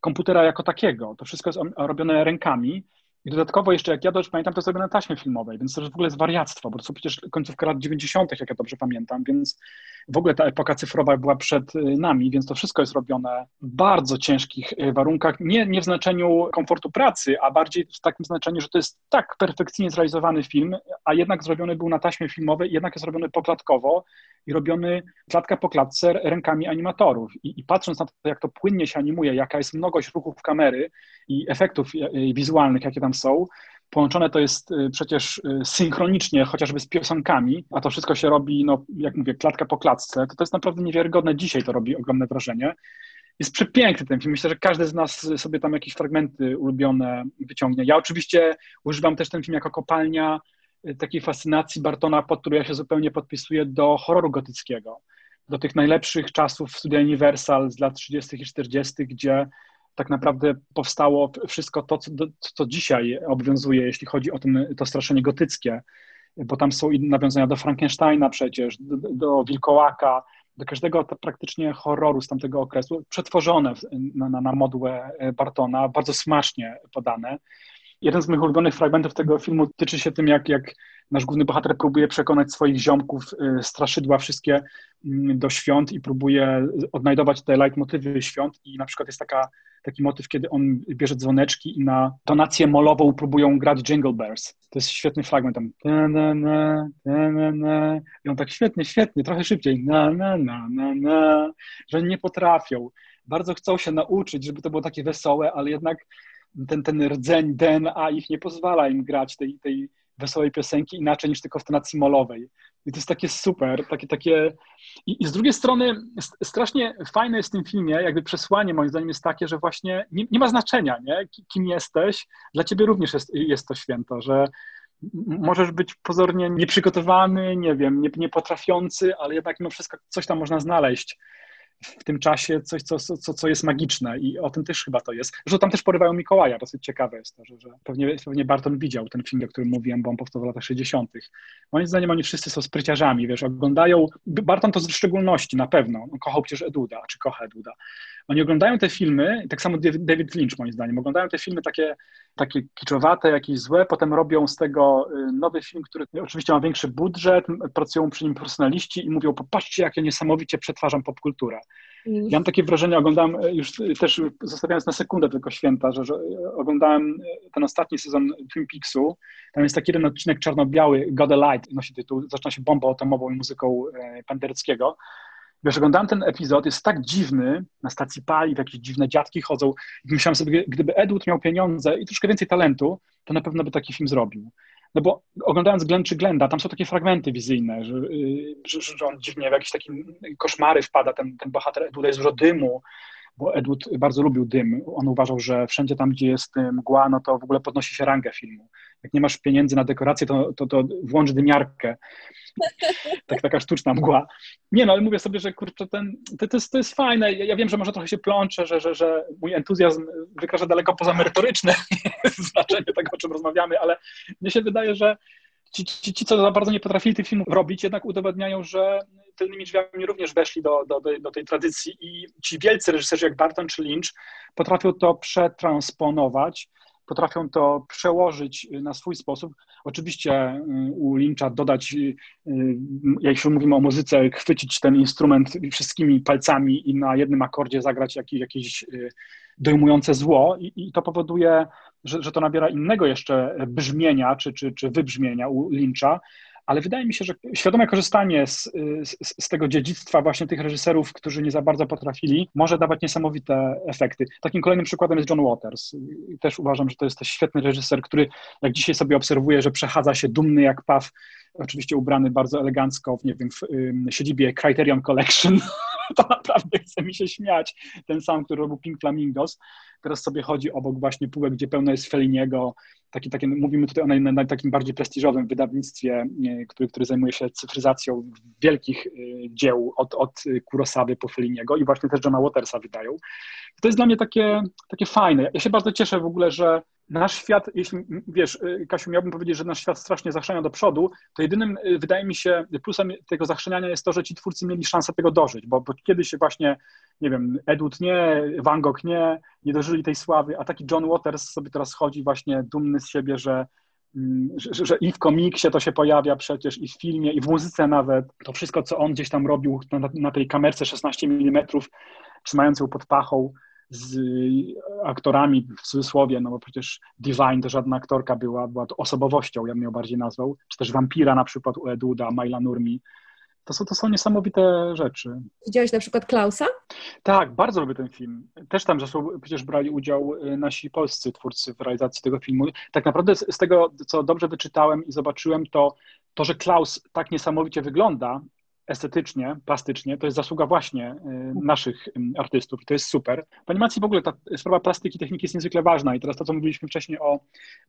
komputera jako takiego. To wszystko jest robione rękami i dodatkowo jeszcze, jak ja dobrze pamiętam, to robione na taśmie filmowej, więc to w ogóle jest wariactwo, bo to są przecież końcówka lat 90., jak ja dobrze pamiętam, więc w ogóle ta epoka cyfrowa była przed y, nami, więc to wszystko jest robione w bardzo ciężkich y, warunkach, nie, nie w znaczeniu komfortu pracy, a bardziej w takim znaczeniu, że to jest tak perfekcyjnie zrealizowany film, a jednak zrobiony był na taśmie filmowej, jednak jest robiony poklatkowo i robiony klatka po klatce rękami animatorów. I, I, patrząc na to, jak to płynnie się animuje, jaka jest mnogość ruchów kamery i efektów y, wizualnych, jakie tam są, Połączone to jest y, przecież y, synchronicznie, chociażby z piosenkami, a to wszystko się robi, no, jak mówię, klatka po klatce. To, to jest naprawdę niewiarygodne. Dzisiaj to robi ogromne wrażenie. Jest przepiękny ten film. Myślę, że każdy z nas sobie tam jakieś fragmenty ulubione wyciągnie. Ja oczywiście używam też ten film jako kopalnia y, takiej fascynacji Bartona, pod którą ja się zupełnie podpisuję do horroru gotyckiego. Do tych najlepszych czasów studia Universal z lat 30. i 40., gdzie tak naprawdę powstało wszystko to, co, co dzisiaj obowiązuje, jeśli chodzi o ten, to straszenie gotyckie, bo tam są nawiązania do Frankensteina przecież, do, do Wilkołaka, do każdego praktycznie horroru z tamtego okresu, przetworzone na, na, na modłę Bartona, bardzo smacznie podane. Jeden z moich ulubionych fragmentów tego filmu tyczy się tym, jak, jak nasz główny bohater próbuje przekonać swoich ziomków, y, straszydła wszystkie mm, do świąt i próbuje odnajdować te leitmotywy świąt i na przykład jest taka, taki motyw, kiedy on bierze dzwoneczki i na donację molową próbują grać Jingle Bells. To jest świetny fragment tam. I on tak świetnie, świetnie, trochę szybciej. Na, na, na, na, na. Że nie potrafią. Bardzo chcą się nauczyć, żeby to było takie wesołe, ale jednak ten, ten rdzeń DNA ich nie pozwala im grać tej, tej wesołej piosenki inaczej niż tylko w tonacji molowej. I to jest takie super, takie, takie... I, I, z drugiej strony strasznie fajne jest w tym filmie, jakby przesłanie moim zdaniem jest takie, że właśnie nie, nie ma znaczenia, nie? kim jesteś, dla ciebie również jest, jest to święto, że możesz być pozornie nieprzygotowany, nie wiem, nie, niepotrafiący, ale jednak mimo wszystko coś tam można znaleźć w tym czasie coś, co, co, co jest magiczne i o tym też chyba to jest. Że tam też porywają Mikołaja, dosyć ciekawe jest to, że, że pewnie, pewnie Barton widział ten film, o którym mówiłem, bo on powstał w latach 60. Moim zdaniem oni wszyscy są spryciarzami, wiesz, oglądają, Barton to w szczególności na pewno, on kochał przecież Eduda, czy kocha Eduda. Oni oglądają te filmy, tak samo David Lynch moim zdaniem, oglądają te filmy takie, takie kiczowate, jakieś złe, potem robią z tego y, nowy film, który oczywiście ma większy budżet, pracują przy nim profesjonaliści i mówią, popatrzcie, jak ja niesamowicie przetwarzam popkulturę. Mm. Ja mam takie wrażenie, oglądam y, już też zostawiając na sekundę tylko święta, że, że oglądałem y, ten ostatni sezon Twin Peaksu. Tam jest taki jeden odcinek czarno-biały, God a Light, nosi tytuł, zaczyna się bombą atomową i muzyką Pendereckiego. Wiesz, oglądałem ten epizod, jest tak dziwny, na stacji paliw jakieś dziwne dziadki chodzą i myślałem sobie, gdyby Edward miał pieniądze i troszkę więcej talentu, to na pewno by taki film zrobił. No bo oglądając Glenn czy Glenda, tam są takie fragmenty wizyjne, że, y, że, że on dziwnie w jakieś takie koszmary wpada, ten, ten bohater Edward jest dużo dymu, bo Edward bardzo lubił dym. On uważał, że wszędzie tam, gdzie jest mgła, no to w ogóle podnosi się rangę filmu. Jak nie masz pieniędzy na dekorację, to, to, to włącz dymiarkę. Tak, taka sztuczna mgła. Nie no, ale mówię sobie, że kurczę, ten, to, to, jest, to jest fajne. Ja, ja wiem, że może trochę się plączę, że, że, że mój entuzjazm wykracza daleko poza merytoryczne znaczenie tego, o czym rozmawiamy, ale mnie się wydaje, że ci, ci, ci, co za bardzo nie potrafili tych filmów robić, jednak udowadniają, że tylnymi drzwiami również weszli do, do, do tej tradycji i ci wielcy reżyserzy jak Barton czy Lynch potrafią to przetransponować, potrafią to przełożyć na swój sposób. Oczywiście y, u Lyncha dodać, y, y, jak już mówimy o muzyce, chwycić ten instrument wszystkimi palcami i na jednym akordzie zagrać jakieś dojmujące zło i, i to powoduje, że, że to nabiera innego jeszcze brzmienia czy, czy, czy wybrzmienia u Lyncha, ale wydaje mi się, że świadome korzystanie z, z, z, tego dziedzictwa właśnie tych reżyserów, którzy nie za bardzo potrafili, może dawać niesamowite efekty. Takim kolejnym przykładem jest John Waters. Też uważam, że to jest też świetny reżyser, który jak dzisiaj sobie obserwuję, że przechadza się dumny jak paw, oczywiście ubrany bardzo elegancko w, nie wiem, w siedzibie Criterion Collection, to naprawdę chce mi się śmiać. Ten sam, który robił Pink Flamingos, teraz sobie chodzi obok właśnie półek, gdzie pełno jest Feliniego, takie, takie, mówimy tutaj o naj, naj, takim bardziej prestiżowym wydawnictwie, który, który zajmuje się cyfryzacją wielkich y, dzieł od, od Kurosawy po Feliniego i właśnie też Johna Watersa wydają. To jest dla mnie takie, takie fajne. Ja się bardzo cieszę w ogóle, że nasz świat, jeśli wiesz, y, Kasiu, miałbym powiedzieć, że nasz świat strasznie zachrzania do przodu, to jedynym, y, wydaje mi się, plusem tego zachrzaniania jest to, że ci twórcy mieli szansę tego dożyć, bo, bo kiedyś właśnie, nie wiem, Edward nie, Van Gogh nie, nie dożyli tej sławy, a taki John Waters sobie teraz chodzi właśnie dumny z siebie, że, mm, że, że i w komiksie to się pojawia przecież, i w filmie, i w muzyce nawet. To wszystko, co on gdzieś tam robił na, na tej kamerce 16 mm, trzymając ją pod pachą, z aktorami w cudzysłowie, no bo przecież Divine to żadna aktorka była, była to osobowością, ja bym ją bardziej nazwał, czy też Vampira na przykład u Eduda, Maila Nurmi. To są, to są niesamowite rzeczy. Widziałeś na przykład Klausa? Tak, bardzo lubię ten film. Też tam zresztą przecież brali udział y, nasi polscy twórcy w realizacji tego filmu. Tak naprawdę z, z tego, co dobrze wyczytałem i zobaczyłem, to to, że Klaus tak niesamowicie wygląda, estetycznie, plastycznie, to jest zasługa właśnie y, naszych artystów i to jest super. W animacji w ogóle ta sprawa plastyki, techniki jest niezwykle ważna i teraz to, co mówiliśmy wcześniej o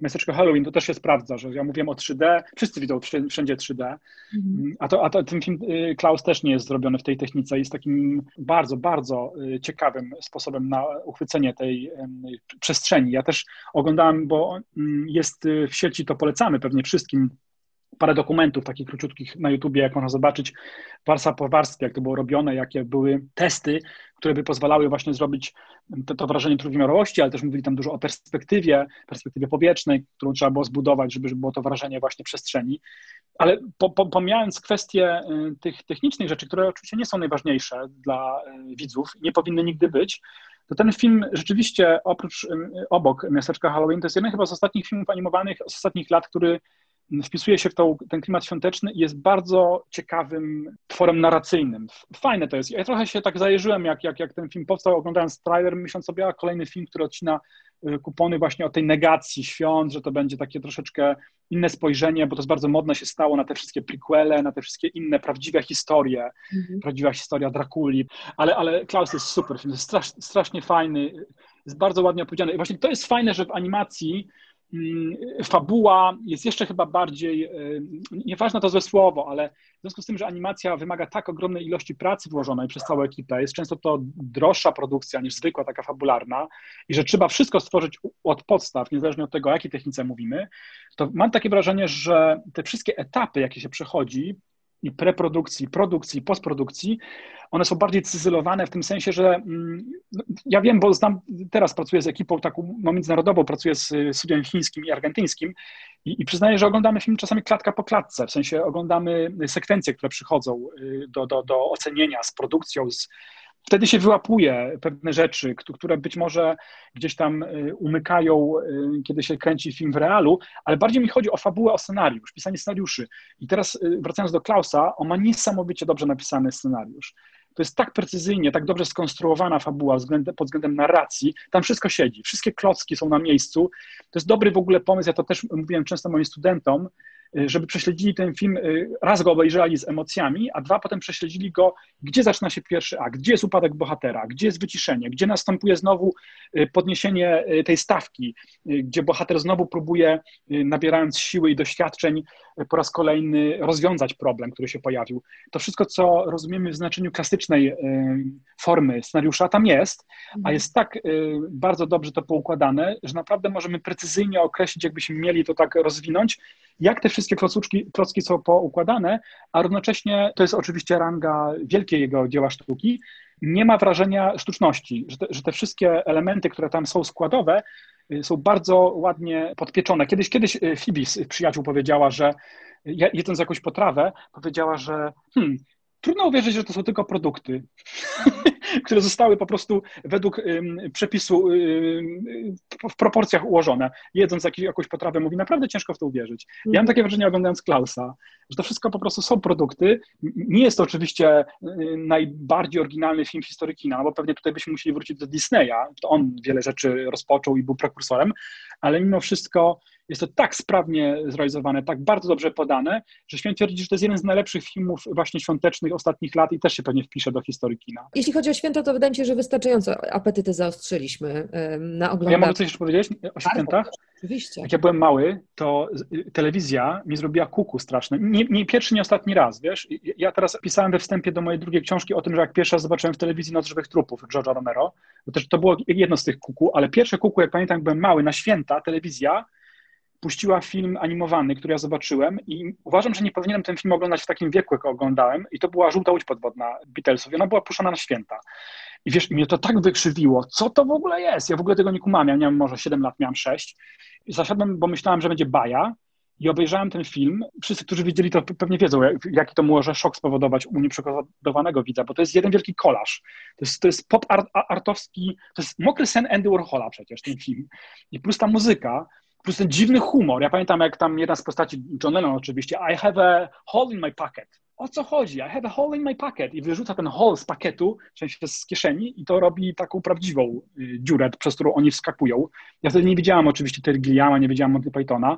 miasteczku Halloween, to też się sprawdza, że ja mówiłem o 3D, wszyscy widzą wszędzie 3D, mhm. a, to, a to, ten film y, Klaus też nie jest zrobiony w tej technice, jest takim bardzo, bardzo y, ciekawym sposobem na uchwycenie tej przestrzeni. Ja też oglądałem, bo jest w sieci, to polecamy pewnie wszystkim, parę dokumentów takich króciutkich na YouTubie, jak można zobaczyć, warstwa po warstwie, jak to było robione, jakie były testy, które by pozwalały właśnie zrobić to, to wrażenie trójwymiarowości, ale też mówili tam dużo o perspektywie, perspektywie powietrznej, którą trzeba było zbudować, żeby, było to wrażenie właśnie przestrzeni. Ale po, po, pomijając kwestie y, tych technicznych rzeczy, które oczywiście nie są najważniejsze dla y, widzów, nie powinny nigdy być, to ten film rzeczywiście oprócz, y, obok Miasteczka Halloween, to jest jeden chyba z ostatnich filmów animowanych z ostatnich lat, który wpisuje się w tą, ten klimat świąteczny i jest bardzo ciekawym tworem narracyjnym. Fajne to jest. Ja trochę się tak zajeżyłem, jak, jak, jak ten film powstał, oglądając trailer, myśląc sobie, a kolejny film, który odcina y, kupony właśnie o tej negacji świąt, że to będzie takie troszeczkę inne spojrzenie, bo to jest bardzo modne się stało na te wszystkie prequele, na te wszystkie inne prawdziwe historie, mhm. prawdziwa historia Drakuli, ale, ale Klaus jest super film, jest strasz, strasznie fajny, jest bardzo ładnie opowiedziany. I właśnie to jest fajne, że w animacji fabuła jest jeszcze chyba bardziej, e, nieważne to złe słowo, ale w związku z tym, że animacja wymaga tak ogromnej ilości pracy włożonej przez całą ekipę, jest często to droższa produkcja niż zwykła, taka fabularna i że trzeba wszystko stworzyć od podstaw, niezależnie od tego, o jakiej technice mówimy, to mam takie wrażenie, że te wszystkie etapy, jakie się przechodzi, i preprodukcji, produkcji, postprodukcji, one są bardziej cyzylowane w tym sensie, że mm, no, ja wiem, bo znam, teraz pracuję z ekipą taką no, międzynarodową, pracuję z studiem chińskim i argentyńskim i, i przyznaję, że oglądamy film czasami klatka po klatce, w sensie oglądamy sekwencje, które przychodzą y, do, do, do ocenienia z produkcją, z, wtedy się wyłapuje pewne rzeczy, które być może gdzieś tam y, umykają, y, kiedy się kręci film w realu, ale bardziej mi chodzi o fabułę, o scenariusz, pisanie scenariuszy. I teraz y, wracając do Klausa, on ma niesamowicie dobrze napisany scenariusz. To jest tak precyzyjnie, tak dobrze skonstruowana fabuła pod względem narracji. Tam wszystko siedzi, wszystkie klocki są na miejscu. To jest dobry w ogóle pomysł. Ja to też mówiłem często moim studentom, żeby prześledzili ten film, y, raz go obejrzeli z emocjami, a dwa potem prześledzili go, gdzie zaczyna się pierwszy akt, gdzie jest upadek bohatera, gdzie jest wyciszenie, gdzie następuje znowu y, podniesienie tej stawki, gdzie bohater znowu próbuje, nabierając siły i doświadczeń, po raz kolejny rozwiązać problem, który się pojawił. To wszystko, co rozumiemy w znaczeniu klasycznej formy scenariusza, tam jest, a mhm. jest tak bardzo dobrze to poukładane, że naprawdę możemy precyzyjnie określić, jakbyśmy mieli to tak rozwinąć, jak te wszystkie klocuczki, klocki są poukładane, a równocześnie to jest oczywiście ranga wielkiego dzieła sztuki, nie ma wrażenia sztuczności, że te, że te wszystkie elementy, które tam są składowe, y, są bardzo ładnie podpieczone. Kiedyś, kiedyś y, Phoebe z przyjaciół powiedziała, że jedząc jakąś potrawę, powiedziała, że hmm, trudno uwierzyć, że to są tylko produkty, które zostały po prostu według przepisu w proporcjach ułożone. Jedząc jakąś potrawę, mówi, naprawdę ciężko w to uwierzyć. Ja mam mhm. takie wrażenie oglądając Klausa, że to wszystko po prostu są produkty. Nie jest to oczywiście y, najbardziej oryginalny film historii kina, bo pewnie tutaj byśmy musieli wrócić do Disneya. To on wiele rzeczy rozpoczął i był prekursorem, ale mimo wszystko jest to tak sprawnie zrealizowane, tak bardzo dobrze podane, że śmiem twierdzić, że to jest jeden z najlepszych filmów właśnie świątecznych ostatnich lat i też się pewnie wpisze do historii kina. Jeśli chodzi o święto, to wydaje mi się, że wystarczająco apetyty zaostrzyliśmy na oglądanie. Ja mogę coś jeszcze powiedzieć o świętach? Oczywiście. Jak ja byłem mały, to telewizja mi zrobiła kuku straszne. Nie, nie, pierwszy, nie ostatni raz, wiesz. Ja teraz pisałem we wstępie do mojej drugiej książki o tym, że jak pierwszy raz zobaczyłem w telewizji Noc Żywych Trupów George'a Romero, to też to było jedno z tych kuku, ale pierwsze kuku, jak pamiętam, jak byłem mały, na święta, telewizja puściła film animowany, który ja zobaczyłem i uważam, że nie powinienem ten film oglądać w takim wieku, jak oglądałem i to była Żółta Łódź Podwodna Beatlesów i ona była puszczona na święta. I wiesz, mnie to tak wykrzywiło, co to w ogóle jest? Ja w ogóle tego nie kumam, ja może 7 lat, miałem 6 i zasiadłem, bo myślałem, że będzie baja i obejrzałem ten film. Wszyscy, którzy widzieli to pewnie wiedzą, jaki to może szok spowodować u nieprzygotowanego widza, bo to jest jeden wielki kolaż. To jest, to jest pop art, artowski, to jest mokry sen Andy Warhola przecież ten film. I plus ta muzyka, plus ten dziwny humor. Ja pamiętam, jak tam jedna z postaci, John Lennon oczywiście, I have a hole in my pocket. O co chodzi? I have a hole in my pocket. I wyrzuca ten hole z pakietu, w sensie z kieszeni i to robi taką prawdziwą y, dziurę, przez którą oni wskakują. Ja wtedy nie widziałam oczywiście Tergilliama, nie widziałam Monty Pythona,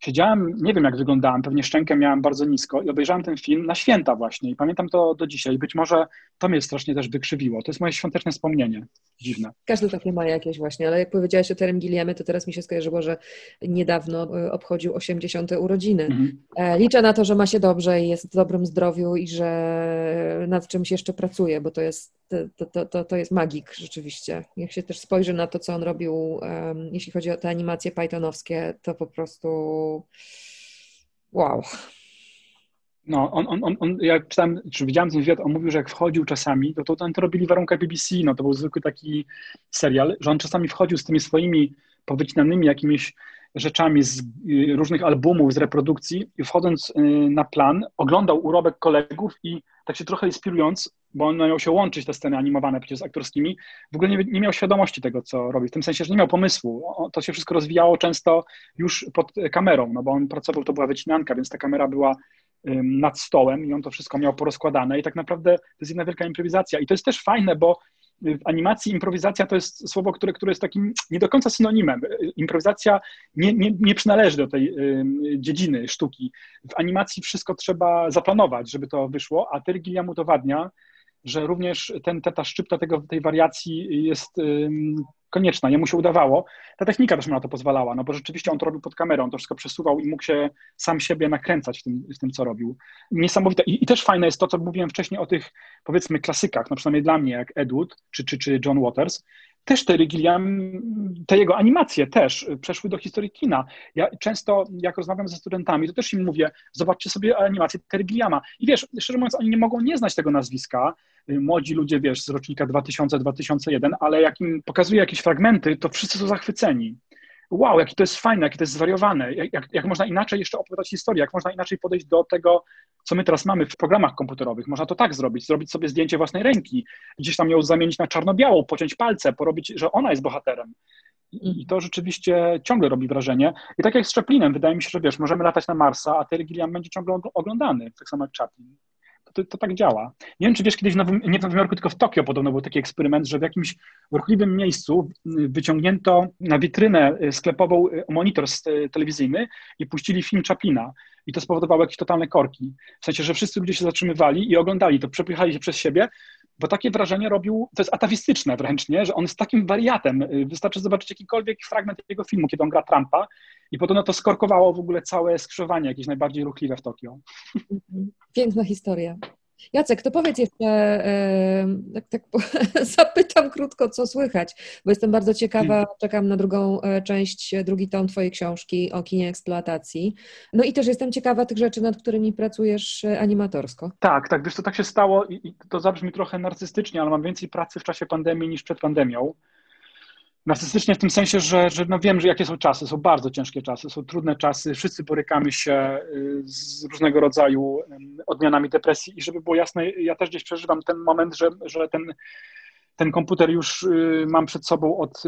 Siedziałem, nie wiem jak wyglądałem, pewnie szczękę miałem bardzo nisko i obejrzałem ten film na święta właśnie i pamiętam to do dzisiaj. Być może to mnie strasznie też wykrzywiło. To jest moje świąteczne wspomnienie. Dziwne. Każdy takie ma jakieś właśnie, ale jak powiedziałaś o Terem Gilliamie, to teraz mi się skojarzyło, że niedawno e, obchodził 80. urodziny. Mhm. E, liczę na to, że ma się dobrze i jest w dobrym zdrowiu i że nad czymś jeszcze pracuje, bo to jest, to, to, to, to jest magik rzeczywiście. Jak się też spojrzy na to, co on robił, um, jeśli chodzi o te animacje pythonowskie, to po prostu wow. No, on, on, on, on, jak czytałem, czy widziałem ten wywiad, on mówił, że jak wchodził czasami, to, to, to robili w warunkach BBC, no to był zwykły taki serial, że on czasami wchodził z tymi swoimi powycinanymi jakimiś rzeczami z y, różnych albumów, z reprodukcji i wchodząc y, na plan, oglądał urobek kolegów i tak się trochę inspirując, bo on miał się łączyć te sceny animowane przecież z aktorskimi, w ogóle nie, nie miał świadomości tego, co robi, w tym sensie, że nie miał pomysłu. To się wszystko rozwijało często już pod kamerą, no bo on pracował, to była wycinanka, więc ta kamera była nad stołem i on to wszystko miał porozkładane i tak naprawdę to jest jedna wielka improwizacja i to jest też fajne, bo w animacji improwizacja to jest słowo, które, które jest takim nie do końca synonimem. Improwizacja nie, nie, nie przynależy do tej y, dziedziny sztuki. W animacji wszystko trzeba zaplanować, żeby to wyszło, a Gilliam udowadnia, że również ten, ta szczypta tego, tej wariacji jest y, konieczna, jemu się udawało. Ta technika też mu na to pozwalała, no bo rzeczywiście on to robił pod kamerą, to wszystko przesuwał i mógł się sam siebie nakręcać w tym, w tym co robił. Niesamowite. I, I, też fajne jest to, co mówiłem wcześniej o tych, powiedzmy, klasykach, no przynajmniej dla mnie, jak Edward czy, czy, czy John Waters, też Terry Gilliam, te jego animacje też przeszły do historii kina. Ja często, jak rozmawiam ze studentami, to też im mówię, zobaczcie sobie animację Terry Gilliama. I wiesz, szczerze mówiąc, oni nie mogą nie znać tego nazwiska, młodzi ludzie, wiesz, z rocznika 2000-2001, ale jak im pokazuję jakieś fragmenty, to wszyscy są zachwyceni. Wow, jakie to jest fajne, jakie to jest zwariowane, jak, jak można inaczej jeszcze opowiadać historię, jak można inaczej podejść do tego, co my teraz mamy w programach komputerowych. Można to tak zrobić, zrobić sobie zdjęcie własnej ręki, gdzieś tam ją zamienić na czarno-białą, pociąć palce, porobić, że ona jest bohaterem. I to rzeczywiście ciągle robi wrażenie. I tak jak z Chaplinem, wydaje mi się, że wiesz, możemy latać na Marsa, a Terry Gilliam będzie ciągle oglądany, tak samo jak Chaplin to, to, tak działa. Nie wiem, czy wiesz, kiedyś w Nowym, nie w Nowym Jorku, tylko w Tokio podobno był taki eksperyment, że w jakimś ruchliwym miejscu wyciągnięto na witrynę sklepową monitor telewizyjny i puścili film Chaplina. I to spowodowało jakieś totalne korki. W sensie, że wszyscy ludzie się zatrzymywali i oglądali to, przepychali się przez siebie, bo takie wrażenie robił, to jest atawistyczne wręcz, nie? że on jest takim wariatem. Wystarczy zobaczyć jakikolwiek fragment jego filmu, kiedy on gra Trumpa i podobno to skorkowało w ogóle całe skrzyżowanie jakieś najbardziej ruchliwe w Tokio. Piękna historia. Jacek, to powiedz jeszcze, tak, tak zapytam krótko, co słychać, bo jestem bardzo ciekawa, mm. czekam na drugą e, część, drugi tom Twojej książki o kinie eksploatacji. No i też jestem ciekawa tych rzeczy, nad którymi pracujesz e, animatorsko. Tak, tak, wiesz, to tak się stało i to zabrzmi trochę narcystycznie, ale mam więcej pracy w czasie pandemii niż przed pandemią narcystycznie w tym sensie, że, że no wiem, że jakie są czasy, są bardzo ciężkie czasy, są trudne czasy, wszyscy borykamy się y, z różnego rodzaju odmianami depresji i żeby było jasne, ja też gdzieś przeżywam ten moment, że, że ten ten komputer już y, mam przed sobą od,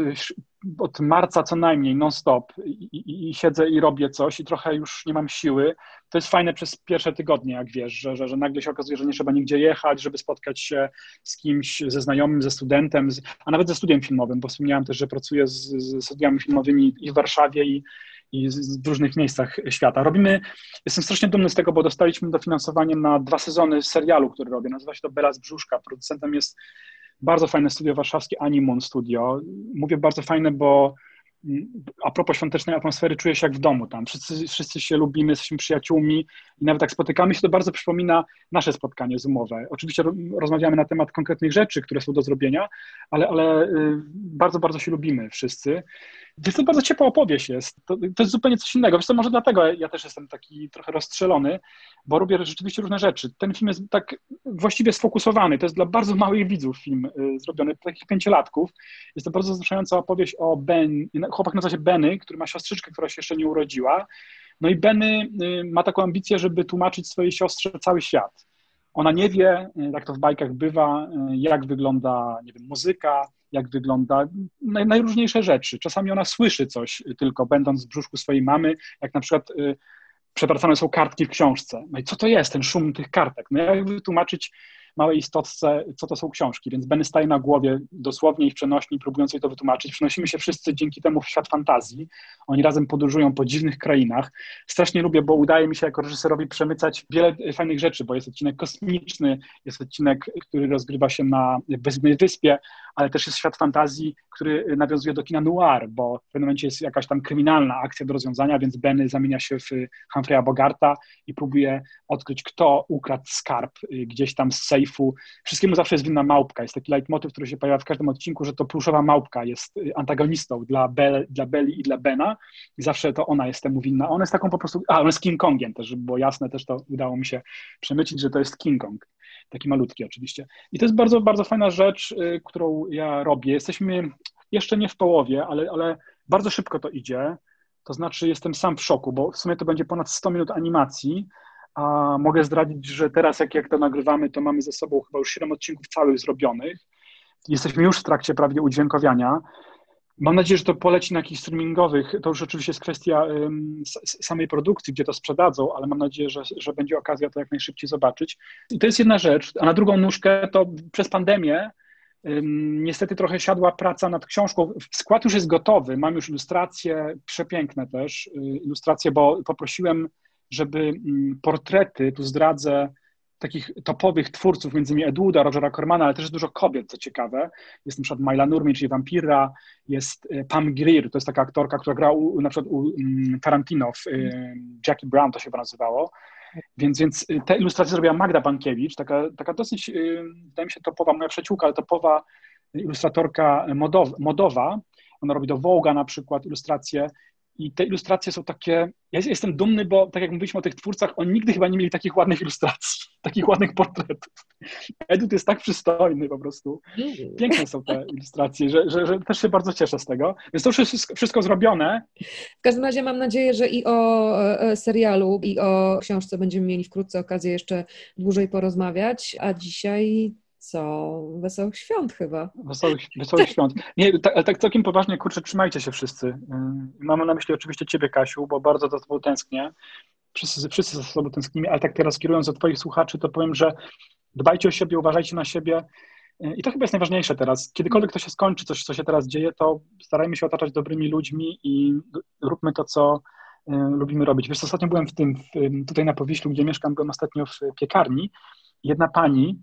od marca co najmniej, non-stop I, i, i, siedzę i robię coś i trochę już nie mam siły. To jest fajne przez pierwsze tygodnie, jak wiesz, że, że, że nagle się okazuje, że nie trzeba nigdzie jechać, żeby spotkać się z kimś, ze znajomym, ze studentem, z, a nawet ze studiem filmowym, bo wspomniałem też, że pracuję z, z studiami filmowymi i w Warszawie i, i w różnych miejscach świata. Robimy, jestem strasznie dumny z tego, bo dostaliśmy dofinansowanie na dwa sezony serialu, który robię. Nazywa się to Bela z Brzuszka. Producentem jest bardzo fajne studio warszawskie Animon Studio. Mówię bardzo fajne, bo a propos świątecznej atmosfery, czuję się jak w domu tam. Wszyscy, wszyscy się lubimy, jesteśmy przyjaciółmi i nawet jak spotykamy się, to bardzo przypomina nasze spotkanie zoomowe. Oczywiście rozmawiamy na temat konkretnych rzeczy, które są do zrobienia, ale, ale y, bardzo, bardzo się lubimy wszyscy. Więc to bardzo ciepła opowieść jest. To, to jest zupełnie coś innego. Wiesz co, może dlatego ja też jestem taki trochę rozstrzelony, bo robię rzeczywiście różne rzeczy. Ten film jest tak właściwie sfokusowany. To jest dla bardzo małych widzów film y, zrobiony, takich pięciolatków. Jest to bardzo wzruszająca opowieść o Ben, chłopak nazywa się Benny, który ma siostryczkę, która się jeszcze nie urodziła. No i Benny y, ma taką ambicję, żeby tłumaczyć swojej siostrze cały świat. Ona nie wie, y, jak to w bajkach bywa, jak wygląda, nie wiem, muzyka, jak wygląda, najróżniejsze rzeczy. Czasami ona słyszy coś tylko, będąc w brzuszku swojej mamy, jak na przykład y, przepracane są kartki w książce. No i co to jest, ten szum tych kartek? No jak wytłumaczyć małej istotce, co to są książki, więc Benny staje na głowie dosłownie i w przenośni, próbując jej to wytłumaczyć. Przenosimy się wszyscy dzięki temu w świat fantazji. Oni razem podróżują po dziwnych krainach. Strasznie lubię, bo udaje mi się jako reżyserowi przemycać wiele fajnych rzeczy, bo jest odcinek kosmiczny, jest odcinek, który rozgrywa się na bezimnej wyspie, ale też jest świat fantazji, który nawiązuje do kina noir, bo w pewnym momencie jest jakaś tam kryminalna akcja do rozwiązania, więc Benny zamienia się w Humphreya Bogarta i próbuje odkryć, kto ukradł skarb gdzieś tam z sejfu briefu. Wszystkiemu zawsze jest winna małpka. Jest taki leitmotiv, który się pojawia w każdym odcinku, że to pluszowa małpka jest y, antagonistą dla, Be, dla Belli i dla Bena i zawsze to ona jest temu winna. Ona jest taką po prostu, a on jest King Kongiem też, żeby było jasne, też to udało mi się przemycić, że to jest King Kong. Taki malutki oczywiście. I to jest bardzo, bardzo fajna rzecz, y, którą ja robię. Jesteśmy jeszcze nie w połowie, ale, ale bardzo szybko to idzie. To znaczy jestem sam w szoku, bo w sumie to będzie ponad 100 minut animacji, a mogę zdradzić, że teraz jak, jak to nagrywamy, to mamy ze sobą chyba już 7 odcinków całych zrobionych. Jesteśmy już w trakcie prawie udźwiękowiania. Mam nadzieję, że to poleci na jakichś streamingowych. To już oczywiście jest kwestia um, samej produkcji, gdzie to sprzedadzą, ale mam nadzieję, że, że będzie okazja to jak najszybciej zobaczyć. I to jest jedna rzecz. A na drugą nóżkę to przez pandemię um, niestety trochę siadła praca nad książką. Skład już jest gotowy. Mam już ilustracje, przepiękne też y, ilustracje, bo poprosiłem, żeby um, portrety, tu zdradzę, takich topowych twórców, między innymi Eduda, Rogera Cormana, ale też dużo kobiet, co ciekawe. Jest na przykład Myla Nurmi, czyli Vampira, jest e, Pam Grier, to jest taka aktorka, która grała u, na przykład u mm, Tarantino w y, Jackie Brown, to się chyba nazywało. Więc, więc y, te ilustracje zrobiła Magda Bankiewicz, taka, taka dosyć, wydaje mi się, topowa, moja przyjaciółka, ale topowa ilustratorka modowa. modowa. Ona robi do Vogue'a na przykład ilustracje i te ilustracje są takie. Ja jestem dumny, bo tak jak mówiliśmy o tych twórcach, oni nigdy chyba nie mieli takich ładnych ilustracji, takich ładnych portretów. Edut jest tak przystojny po prostu. Piękne są te ilustracje, że, że, że też się bardzo cieszę z tego. Więc to jest wszystko zrobione. W każdym razie mam nadzieję, że i o e, serialu, i o książce będziemy mieli wkrótce okazję jeszcze dłużej porozmawiać. A dzisiaj co? Wesołych świąt chyba. Wesołych, wesołych świąt. Nie, tak, tak całkiem poważnie, kurczę, trzymajcie się wszyscy. Y, Mamy na myśli oczywiście Ciebie, Kasiu, bo bardzo za Tobą tęsknię. Wszyscy, wszyscy za sobą tęsknimy, ale tak teraz kierując do Twoich słuchaczy, to powiem, że dbajcie o siebie, uważajcie na siebie. Y, I to chyba jest najważniejsze teraz. Kiedykolwiek to się skończy, coś, co się teraz dzieje, to starajmy się otaczać dobrymi ludźmi i róbmy to, co y, lubimy robić. Wiesz, ostatnio byłem w tym, w, tutaj na Powiślu, gdzie mieszkam, byłem ostatnio w piekarni. Jedna pani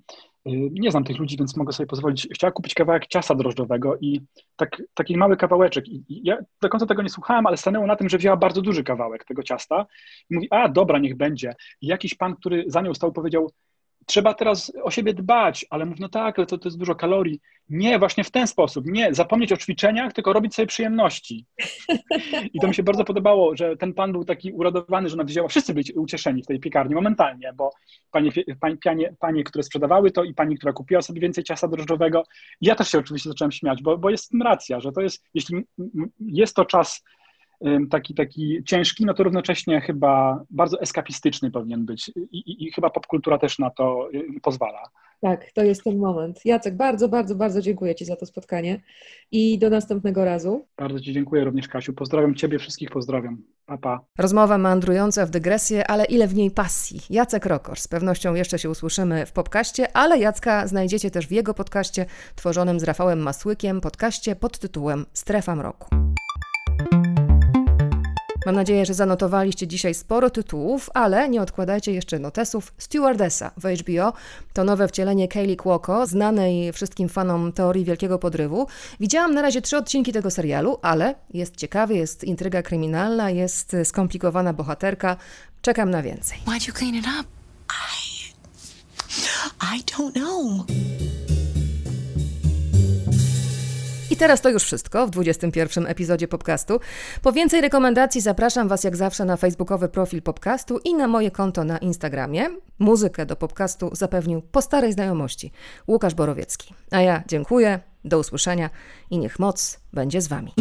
Y, nie znam tych ludzi, więc mogę sobie pozwolić. Chciała kupić kawałek ciasta drożdżowego i tak, taki mały kawałeczek. I ja do końca tego nie słuchałem, ale stanęło na tym, że wzięła bardzo duży kawałek tego ciasta i mówi, a dobra, niech będzie. I jakiś pan, który za nią stał, powiedział, trzeba teraz o siebie dbać, ale mów, no tak, ale to, to jest dużo kalorii. Nie, właśnie w ten sposób. Nie, zapomnieć o ćwiczeniach, tylko robić sobie przyjemności. I to mi się bardzo podobało, że ten pan był taki uradowany, że ona wzięła, wszyscy byli ucieszeni w tej piekarni momentalnie, bo panie, panie, panie, które sprzedawały to i pani, która kupiła sobie więcej ciasta drożdżowego. Ja też się oczywiście zacząłem śmiać, bo, bo jest racja, że to jest, jeśli jest to czas taki, taki ciężki, no to równocześnie chyba bardzo eskapistyczny powinien być i, i, i chyba popkultura też na to pozwala. Tak, to jest ten moment. Jacek, bardzo, bardzo, bardzo dziękuję Ci za to spotkanie i do następnego razu. Bardzo Ci dziękuję również, Kasiu. Pozdrawiam Ciebie, wszystkich pozdrawiam. Pa, pa. Rozmowa meandrująca w dygresję, ale ile w niej pasji. Jacek Rokor. Z pewnością jeszcze się usłyszymy w podcaście, ale Jacka znajdziecie też w jego podcaście tworzonym z Rafałem Masłykiem, podcaście pod tytułem Strefa Mroku. Mam nadzieję, że zanotowaliście dzisiaj sporo tytułów, ale nie odkładajcie jeszcze notesów. Stewardessa w HBO to nowe wcielenie Kaylee Cuoco, znanej wszystkim fanom teorii wielkiego podrywu. Widziałam na razie trzy odcinki tego serialu, ale jest ciekawy, jest intryga kryminalna, jest skomplikowana bohaterka. Czekam na więcej. Why'd you clean it up? I... I don't know. I teraz to już wszystko w 21 epizodzie podcastu. Po więcej rekomendacji zapraszam Was jak zawsze na facebookowy profil podcastu i na moje konto na Instagramie. Muzykę do podcastu zapewnił po starej znajomości Łukasz Borowiecki. A ja dziękuję, do usłyszenia i niech moc będzie z Wami.